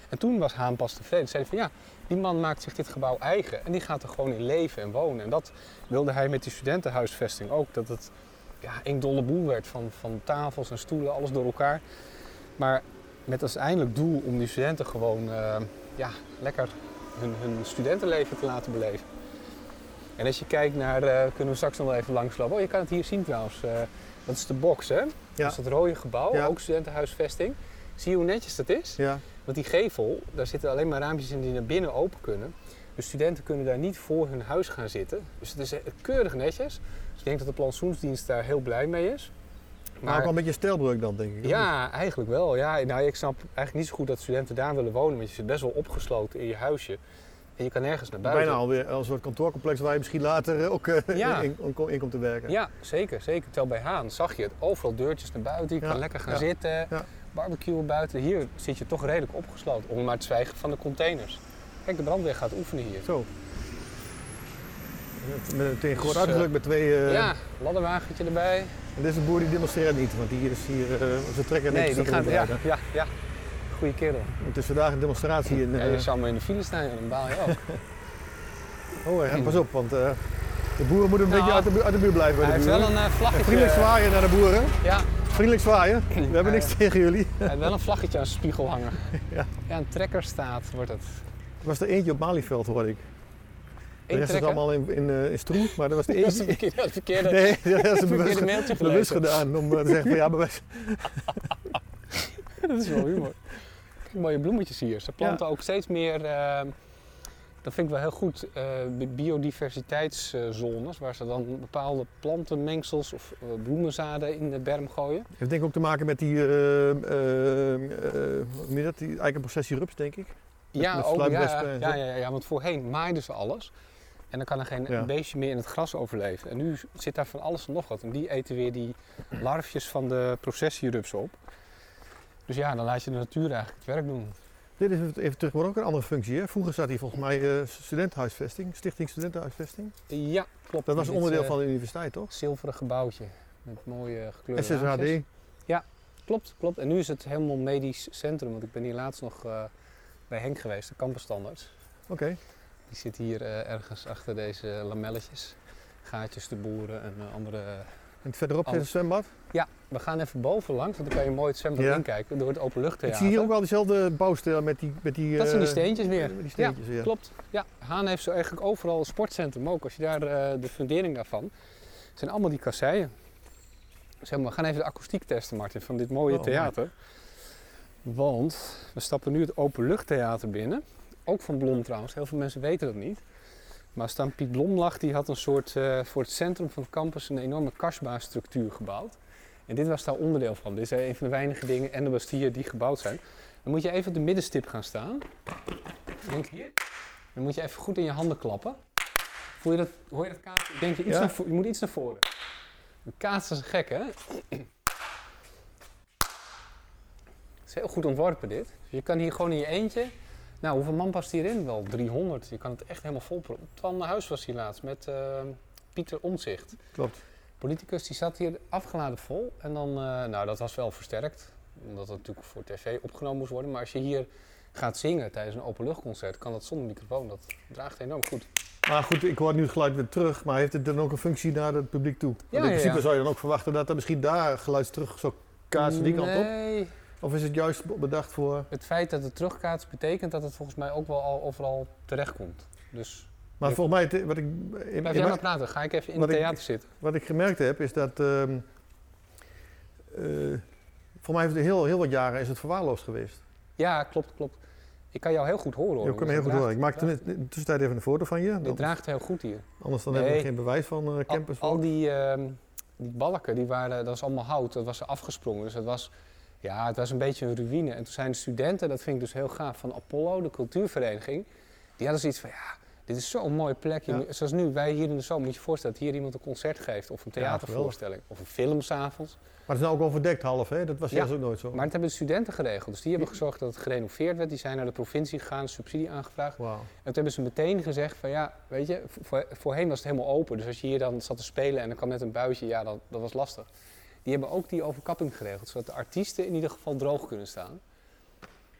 En toen was Haan pas tevreden. Zei hij van, ja, die man maakt zich dit gebouw eigen en die gaat er gewoon in leven en wonen. En dat wilde hij met die studentenhuisvesting ook. Dat het ja, één dolle boel werd van, van tafels en stoelen, alles door elkaar. Maar met als eindelijk doel om die studenten gewoon eh, ja, lekker hun, hun studentenleven te laten beleven. En als je kijkt naar, eh, kunnen we straks nog wel even langslopen. Oh, je kan het hier zien trouwens. eh, dat is de box, hè? Ja. Dat is dat rode gebouw, Ja. ook studentenhuisvesting. Zie je hoe netjes dat is? Ja. Want die gevel, daar zitten alleen maar raampjes in die naar binnen open kunnen. Dus studenten kunnen daar niet voor hun huis gaan zitten. Dus het is keurig netjes. Dus ik denk dat de plantsoensdienst daar heel blij mee is. Maar ook wel een beetje stijlbreuk dan, denk ik. ja, eigenlijk wel. Ja, nou, ik snap eigenlijk niet zo goed dat studenten daar willen wonen. Want je zit best wel opgesloten in je huisje. En je kan nergens naar buiten. Bijna alweer een soort kantoorcomplex waar je misschien later eh, ook eh, Ja. in, in, in komt te werken. Ja, zeker. Zeker. Terwijl bij Haan zag je het. Overal deurtjes naar buiten. Je Ja, kan lekker gaan ja, zitten. ja. Barbecuen buiten. Hier zit je toch redelijk opgesloten. Om maar te zwijgen van de containers. Kijk, de brandweer gaat oefenen hier. Zo. Met meteen groot Dus, uitgedrukt met twee... eh, Ja, ladderwagentje erbij. En deze boer die demonstreert niet, want die is hier, eh ze trekken Nee, niks die dat gaat. er Ja, ja, ja. Goeie kerel. Het is vandaag een demonstratie in... Ja, eh, je zou maar in de file staan, dan baal je ook. oh, ja, pas op, want eh, de boeren moeten een Nou, beetje uit de, bu- uit de buurt blijven bij Hij de heeft wel een eh, En vlaggetje. vriendelijk zwaaien naar de boeren. Ja, Vriendelijk zwaaien. We hebben niks tegen jullie. hij heeft wel een vlaggetje aan zijn spiegel hangen. Ja. ja een trekkerstaat wordt het. Er was er eentje op Malieveld, hoorde ik. De rest is allemaal in, in, eh, in maar er was de Dat is een verkeerde, dat verkeerde, Nee, dat is verkeerde bewust, mailtje bewust gedaan om eh, te zeggen van ja, bewijs. dat is wel humor. Kijk, mooie bloemetjes hier. Ze planten ook steeds meer, eh, dat vind ik wel heel goed, eh, bi- biodiversiteitszones. Waar ze dan bepaalde plantenmengsels of bloemenzaden in de berm gooien. heeft denk ik ook te maken met die, hoe noem je dat, die eikenprocessie rups, denk ik. Ja, met ook, ja, ja, ja, ja, want voorheen maaiden ze alles. En dan kan er geen Ja. beestje meer in het gras overleven. En nu zit daar van alles en nog wat. En die eten weer die larfjes van de processierupsen op. Dus ja, dan laat je de natuur eigenlijk het werk doen. Dit is even terug, maar ook een andere functie. Hè? Vroeger zat hier volgens mij eh studentenhuisvesting, Stichting Studentenhuisvesting. Ja, klopt. Dat was Dit, onderdeel eh, van de universiteit, toch? zilveren gebouwtje met mooie gekleurde SSHD. raampjes. Klopt, klopt. En nu is het helemaal medisch centrum. Want ik ben hier laatst nog eh, bij Henk geweest, de campusstandarts. Oké. Die zit hier eh, ergens achter deze lamelletjes. Gaatjes te boeren en eh, andere... En verderop een Alles. zwembad. Ja, we gaan even boven langs, want dan kan je mooi het zwembad Ja. inkijken door het Ik openluchttheater. zie hier ook wel diezelfde bouwstijl met die... Met die Dat zijn die eh, steentjes weer. Die steentjes, ja. Klopt. Ja, Haan heeft zo eigenlijk overal een sportcentrum ook. Als je daar eh, de fundering daarvan, zijn allemaal die kasseien. Zeg maar, we gaan even de akoestiek testen, Martin, van dit mooie Oh, theater. Want we stappen nu het openluchttheater binnen. Ook van Blom trouwens, heel veel mensen weten dat niet. Maar Stan Piet Blomlach die had een soort, eh, voor het centrum van het campus een enorme kasbaastructuur gebouwd. En dit was daar onderdeel van. Dit is een van de weinige dingen en de Bastille die gebouwd zijn. Dan moet je even op de middenstip gaan staan. Denk hier. Dan moet je even goed in je handen klappen. Voel je dat, hoor je dat kaatsen? Ik denk je, iets Ja. naar je moet iets naar voren. Een kaats is een gek, hè? Het is heel goed ontworpen dit. Dus je kan hier gewoon in je eentje... Nou, hoeveel man past hierin? Wel 300. Je kan het echt helemaal vol... Twan Huis was hier laatst met eh, Pieter Omzicht. Klopt. Politicus die zat hier afgeladen vol. En dan, eh, nou dat was wel versterkt. Omdat het natuurlijk voor tv opgenomen moest worden. Maar als je hier gaat zingen tijdens een openluchtconcert, kan dat zonder microfoon. Dat draagt enorm goed. Maar goed, ik hoor nu het geluid weer terug. Maar heeft het dan ook een functie naar het publiek toe? Ja, in principe ja. zou je dan ook verwachten dat er misschien daar geluid terug zou kaatsen die kant op. Nee, Of is het juist bedacht voor... het feit dat het terugkaatst betekent dat het volgens mij ook wel al overal terecht komt. Dus Maar volgens mij, het- wat ik, in, blijf jij maar praten. Ga ik even in het ik- theater zitten. wat ik gemerkt heb, is dat... ehm eh, voor mij heeft het heel, heel wat jaren is het verwaarloosd geweest. Ja, klopt, klopt. Ik kan jou heel goed horen. hoor. Je kan me heel goed horen. Ik maakte in de tussentijd even een foto van je. Dat- draagt heel goed hier. anders dan hebben we geen bewijs van Al, campus. al die, ehm, die balken, die waren, dat was allemaal hout, dat was afgesprongen. Dus het was, ja, het was een beetje een ruïne. En toen zijn de studenten, dat vind ik dus heel gaaf, van Apollo, de cultuurvereniging, die hadden zoiets van, ja, dit is zo'n mooie plek. Ja. Zoals nu, wij hier in de zomer, moet je je voorstellen dat hier iemand een concert geeft, of een Ja, theatervoorstelling, of een film s'avonds. Maar het is nou ook overdekt half, hè? Dat was Ja. ook nooit zo. Maar dat hebben de studenten geregeld. Dus die hebben gezorgd dat het gerenoveerd werd. Die zijn naar de provincie gegaan, subsidie aangevraagd. En toen hebben ze meteen gezegd van ja, weet je, voor, voorheen was het helemaal open. Dus als je hier dan zat te spelen en er kwam net een buitje, ja, dat, dat was lastig. Die hebben ook die overkapping geregeld, zodat de artiesten in ieder geval droog kunnen staan.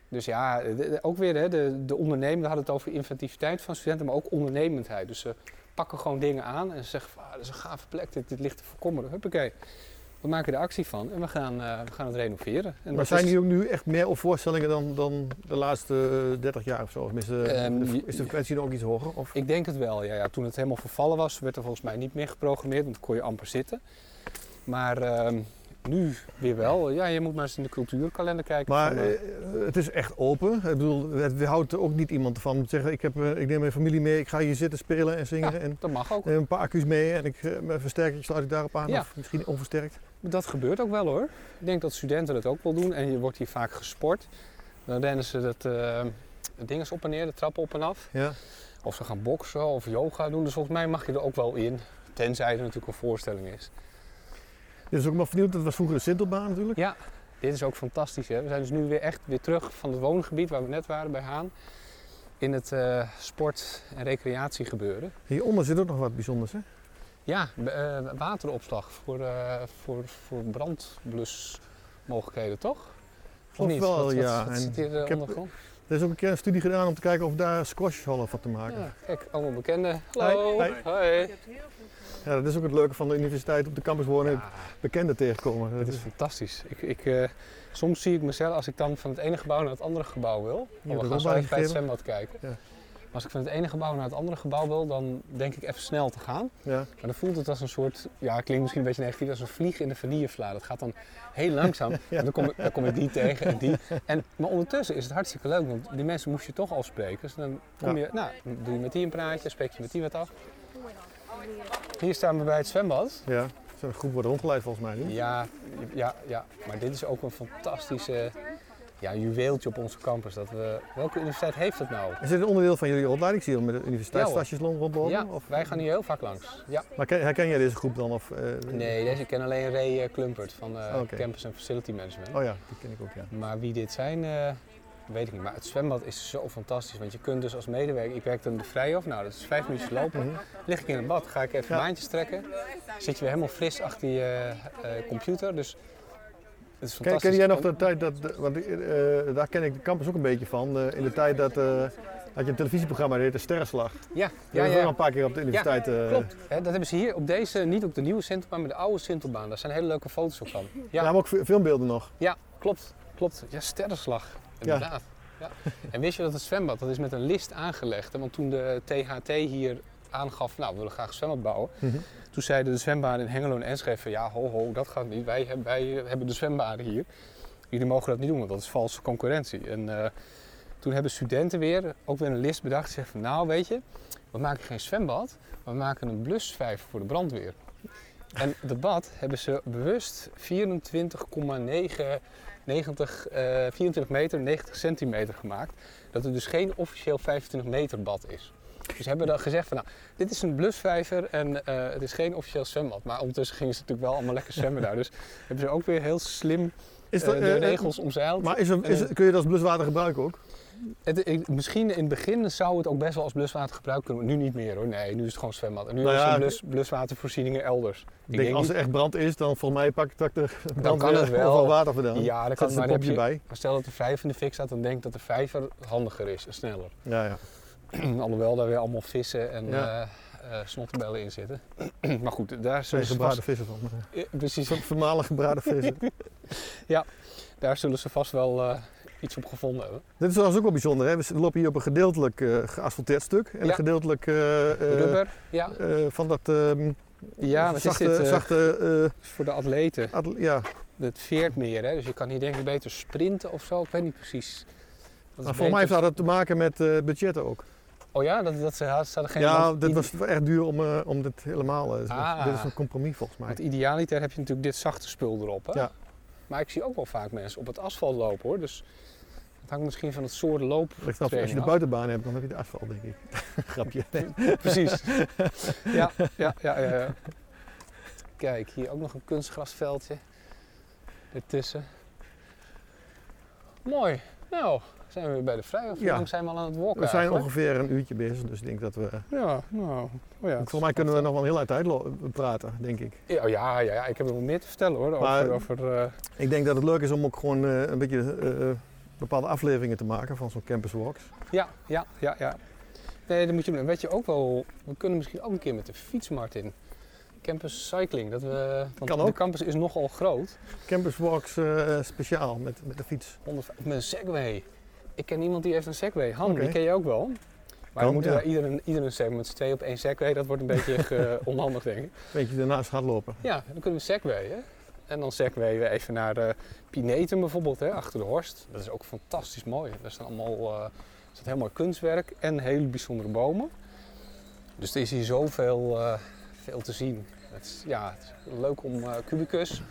Dus ja, de- de- ook weer hè, de, de ondernemenden hadden het over inventiviteit van studenten, maar ook ondernemendheid. Dus ze pakken gewoon dingen aan en ze zeggen van, ah, dat is een gave plek, dit, dit ligt te verkommeren. Huppakee. We maken er actie van en we gaan, eh, we gaan het renoveren. En Maar zijn die ook nu echt meer op voorstellingen dan, dan de laatste eh, 30 jaar of zo? Of is de, Ehm, de- is de frequentie ook iets hoger? Of? Ik denk het wel, ja, ja. Toen het helemaal vervallen was, werd er volgens mij niet meer geprogrammeerd, want dan kon je amper zitten. Maar ehm, nu weer wel. Ja, je moet maar eens in de cultuurkalender kijken. Maar van, eh, eh, het is echt open. Ik bedoel, het weerhoudt ook niet iemand van om te zeggen: ik, heb, eh, ik neem mijn familie mee, ik ga hier zitten spelen en zingen. Ja. En dat mag ook. neem een paar accu's mee en ik, mijn versterker sluit ik daarop aan. Ja. Of misschien onversterkt. Dat gebeurt ook wel hoor. Ik denk dat studenten dat ook wel doen. En je wordt hier vaak gesport. Dan rennen ze dat, het ding op en neer, de trappen op en af. Ja. Of ze gaan boksen of yoga doen. Dus volgens mij mag je er ook wel in. Tenzij er natuurlijk een voorstelling is. Dit is ook maar vernieuwd. Dat was vroeger de Sintelbaan natuurlijk. Ja, dit is ook fantastisch. Hè? We zijn dus nu weer echt weer terug van het woongebied waar we net waren bij Haan. In het eh, sport- en recreatiegebeuren. Hieronder zit ook nog wat bijzonders. Hè? Ja, eh, wateropslag voor, eh, voor, voor brandblusmogelijkheden, toch? Of niet? wel, Wat- wat- ja. Wat zit hier ik heb- ondergrond? Er is ook een keer een studie gedaan om te kijken of daar squashhallen van te maken. Ja, kijk, allemaal bekenden. Hallo. Hoi. Ja, dat is ook het leuke van de universiteit op de campus wonen. Ja, Bekenden tegenkomen. Dat is fantastisch. Ik, ik, eh, soms zie ik mezelf, als ik dan van het ene gebouw naar het andere gebouw wil. de want we gaan zo even bij het zwembad kijken. Ja. Maar als ik van het ene gebouw naar het andere gebouw wil, dan denk ik even snel te gaan. Ja. Maar dan voelt het als een soort, ja, klinkt misschien een beetje negatief, als een vlieg in de vanillevla. Dat gaat dan heel langzaam. En dan kom, ik, dan kom ik die tegen en die. En, maar ondertussen is het hartstikke leuk, want die mensen moest je toch afspreken. Dus dan kom je, nou, dan doe je met die een praatje, spreek je met die wat af. Hier staan we bij het zwembad. ja. Zo'n groep wordt rondgeleid volgens mij nu. Ja, ja, ja, maar dit is ook een fantastische ja, juweeltje op onze campus. Dat we, welke universiteit heeft het nou? Is dit een onderdeel van jullie opleiding? Zie je met de universiteitstasjes rondlopen? Ja, Of? wij gaan hier heel vaak langs. Ja. Maar ken- herken jij deze groep dan? Of, eh, Nee, deze ik ken alleen Ray eh, Klumpert van eh. Campus en Facility Management. Oh ja, die ken ik ook, ja. Maar wie dit zijn, weet ik niet. Maar het zwembad is zo fantastisch. Want je kunt dus als medewerker, ik werk dan de Vrijhof, nou dat is vijf minuutjes lopen. Mhm. Lig ik in het bad, ga ik even Ja. baantjes trekken. Zit je weer helemaal fris achter je eh, eh, computer. Dus het is Ken, fantastisch. ken jij nog de tijd dat, want eh, daar ken ik de campus ook een beetje van, eh, in de tijd dat, eh, had je een televisieprogramma dat heette Sterrenslag. Ja, ja, hebben we ook ja. al een paar keer op de universiteit. eh, Klopt. Dat hebben ze hier op deze, niet op de nieuwe Sintelbaan, maar de oude Sintelbaan. Daar zijn hele leuke foto's ook van. Ja, Ja, maar ook fi- filmbeelden nog. ja klopt. Klopt. Ja, sterrenslag. Inderdaad. Ja. En wist je dat het zwembad, dat is met een list aangelegd. Hè? Want toen de THT hier aangaf, nou we willen graag een zwembad bouwen. Mhm. Toen zeiden de zwembaden in Hengelo en Enschede van ja, ho ho, dat gaat niet. Wij, hebben- wij hebben de zwembaden hier. Jullie mogen dat niet doen, want dat is valse concurrentie. En eh, Toen hebben studenten weer, ook weer een list bedacht, gezegd van nou weet je, we maken geen zwembad, maar we maken een blusvijver voor de brandweer. En dat bad hebben ze bewust 24,9 90, eh, 24 meter, 90 centimeter gemaakt. Dat het dus geen officieel 25 meter bad is. Dus ze hebben dan gezegd van nou, dit is een blusvijver en eh, het is geen officieel zwembad. Maar ondertussen gingen ze natuurlijk wel allemaal lekker zwemmen daar. Dus hebben ze ook weer heel slim Is eh, dat, de eh, eh, regels omzeild. Maar is er, kun je dat als bluswater gebruiken ook? Het, ik- misschien in het begin zou het ook best wel als bluswater gebruikt kunnen worden. Nu niet meer hoor. Nee, nu is het gewoon zwembad. En nu Nou ja, er blus, bluswatervoorzieningen elders. Ik denk, als er echt brand is, dan volgens mij pak ik de brandweer kan het wel. water vandaan. Ja, dat Zet kan maar een dan je, bij. maar stel dat de vijver in de fik staat, dan denk ik dat de vijver handiger is en sneller. Ja, ja. Alhoewel daar weer allemaal vissen en Ja. eh eh, snottenbellen in zitten. maar goed, daar Zijn zullen ze gebraden vast, vissen van. Ja, precies, Vermalig gebraden vissen. daar zullen ze vast wel eh, iets op gevonden hebben. Dit is trouwens ook wel bijzonder. Hè? We lopen hier op een gedeeltelijk eh, geasfalteerd stuk. En Ja. een gedeeltelijk eh, eh, Rubber, ja. van dat ehm, Ja, wat zachte, is dit? zachte voor de atleten. atl- ja. Het veert meer, hè? dus je kan hier denk ik beter sprinten of zo. Ik weet niet precies. Is voor mij heeft dat te maken met budgetten ook. Oh ja, dat, dat ze ze hadden geen... ja, dit was echt duur om, om dit helemaal... Ah. Dit is een compromis volgens mij. Want idealiter heb je natuurlijk dit zachte spul erop. Hè? Ja. Maar ik zie ook wel vaak mensen op het asfalt lopen hoor. Dus het hangt misschien van het soort loop. Als je de buitenbaan hebt, dan heb je de asfalt, denk ik. Grapje. Precies. ja, ja, ja, ja, ja. Kijk, hier ook nog een kunstgrasveldje. Ertussen. Mooi. Nou, zijn we weer bij de vrij of Ja. lang zijn we al aan het walken We zijn eigenlijk? ongeveer een uurtje bezig, dus ik denk dat we... Ja, nou. Oh ja, Volgens mij kunnen we nog wel een heel uit praten, denk ik. Ja, ja, ja, ja, ik heb er wel meer te vertellen hoor. Over, Maar- over, eh, Ik denk dat het leuk is om ook gewoon eh, een beetje eh, bepaalde afleveringen te maken van zo'n campus walks. ja, ja, ja, ja. Nee, dat moet je weet je ook wel, we kunnen misschien ook een keer met de fiets, Martin. Campus cycling. Dat we, want Kan de campus is nogal groot. Campus walks eh, speciaal met, met de fiets. 100 met een Segway. Ik ken iemand die heeft een Segway. Han, die ken je ook wel. Maar Kan, we moeten ja. iedereen, iedereen Segway met z'n tweeën op één Segway. Dat wordt een beetje onhandig, denk ik. Beetje daarnaast hardlopen. Ja, dan kunnen we Segway, hè. En dan Segway we even naar de Pinetum bijvoorbeeld, hè, achter de Horst. Dat is ook fantastisch mooi. Daar staan allemaal, eh, er staat heel mooi kunstwerk en hele bijzondere bomen. Dus er is hier zoveel uh, veel te zien. Het is, ja, het is leuk om uh, Cubicus.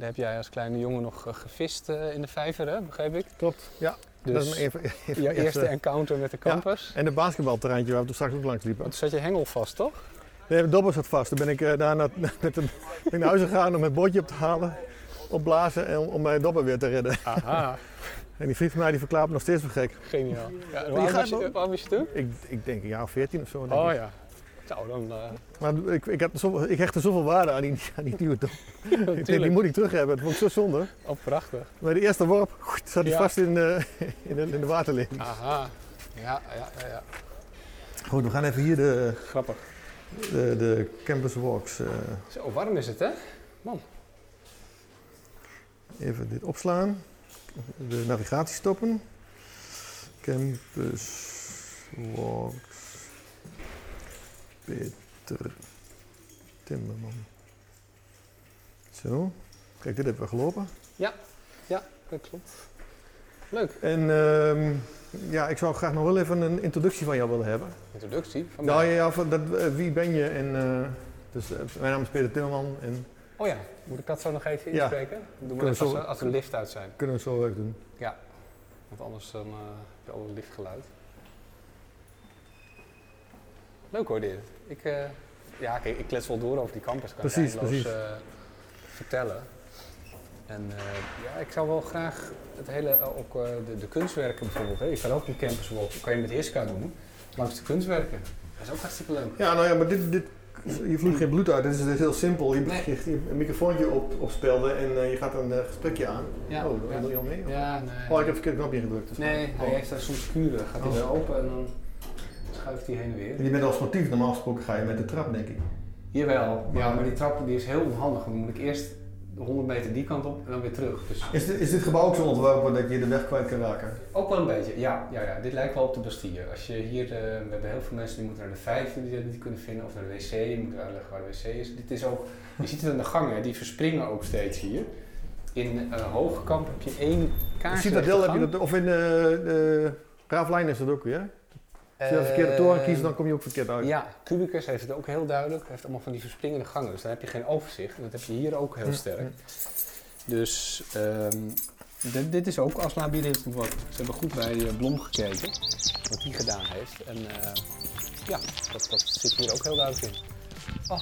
Daar heb jij als kleine jongen nog uh, gevist uh, in de vijver, hè, begreep ik? Klopt, ja. Dus dat is even, even je eerste encounter met de campus. En het basketbalterreintje waar we toen straks ook langs liepen. Toen zat je hengel vast, toch? Nee, de dobber zat vast. Toen ben ik uh, daar naar, met een, naar huis gegaan om mijn bordje op te halen, opblazen en om, om mijn dobber weer te redden. Aha. En die vriend van mij die verklaart me nog steeds voor gek. Geniaal. Ja, hoe oud was je, hoe oud was je toen? Ik, ik denk een jaar of veertien of zo. Denk Oh ik. ja. Nou, dan... Uh... Maar ik, ik, heb zoveel, ik hechtte zoveel waarde aan die, aan die nieuwe dop. ik denk, die moet ik terug hebben. Dat vond ik zo zonde. Oh, prachtig. Bij de eerste worp goed, zat hij Ja. vast in, uh, in, de, in de waterleiding. Aha. Ja, ja, ja, ja. Goed, we gaan even hier de, Grappig. de, de campus walks. Uh, Zo warm is het, hè? Man. Even dit opslaan. De navigatie stoppen. Campus walks. Peter Timmerman. Zo. Kijk, dit hebben we gelopen. Ja, ja, dat klopt. Leuk. En uh, ja, ik zou graag nog wel even een introductie van jou willen hebben. Introductie? Van Nou mij? ja, van dat, uh, wie ben je? En, uh, dus, uh, mijn naam is Peter Timmerman. En Oh ja, moet ik dat zo nog even Ja. inspreken? Doen we Kunnen dat we als, als de lift uit zijn. kunnen we het zo ook doen. Ja, want anders dan, heb je al een liftgeluid. Leuk hoor dit. Ik, uh, ja, kijk, ik klets wel door over die campus. Kan Precies, ik eindeloos, precies. uh, vertellen. En uh, ja, ik zou wel graag het hele, uh, ook uh, de, de kunstwerken bijvoorbeeld. Hè. Je kan ook een campuswalk, kan je met Hiska doen, langs de kunstwerken. Dat is ook hartstikke leuk. Ja, nou ja, maar dit, dit, je vloeit geen bloed uit. Dit is, dit is heel simpel. Je, Nee. je, je een microfoontje op, opspelden en uh, je gaat een uh, gesprekje aan. Ja, oh, ja. wil je al mee? Ja, nee. Oh, ik heb het verkeerde knopje gedrukt. Nee, hij Oh. heeft daar soms kuren. Gaat hij Oh. weer open en dan schuift hij heen en weer. En je bent al sportief. Normaal gesproken ga je met de trap, denk ik. Jawel, ja, maar die trap die is heel onhandig. Dan moet ik eerst 100 meter die kant op en dan weer terug. Dus Is dit, is dit gebouw ook zo ontworpen dat je de weg kwijt kan raken? ook wel een beetje, ja. ja, ja. Dit lijkt wel op de Bastille. Als je hier, uh, we hebben heel veel mensen die moeten naar de vijfde die dat niet kunnen vinden, of naar de wc, je moet uitleggen waar de wc is. Dit is ook, je ziet het aan de gangen, die verspringen ook steeds hier. In uh, Hogekamp heb je één In kaars. Citadel heb je dat, of in uh, de Raaflijn is dat ook weer. Als je de verkeerde toren kiest, dan kom je ook verkeerd uit. Ja, Cubicus heeft het ook heel duidelijk. Hij heeft allemaal van die verspringende gangen, dus dan heb je geen overzicht. En dat heb je hier ook heel sterk. Dus ehm, dit, dit is ook als labyrinth wat. Ze hebben goed bij eh, Blom gekeken, wat hij gedaan heeft. En eh, ja, dat, dat zit hier ook heel duidelijk in. Oh,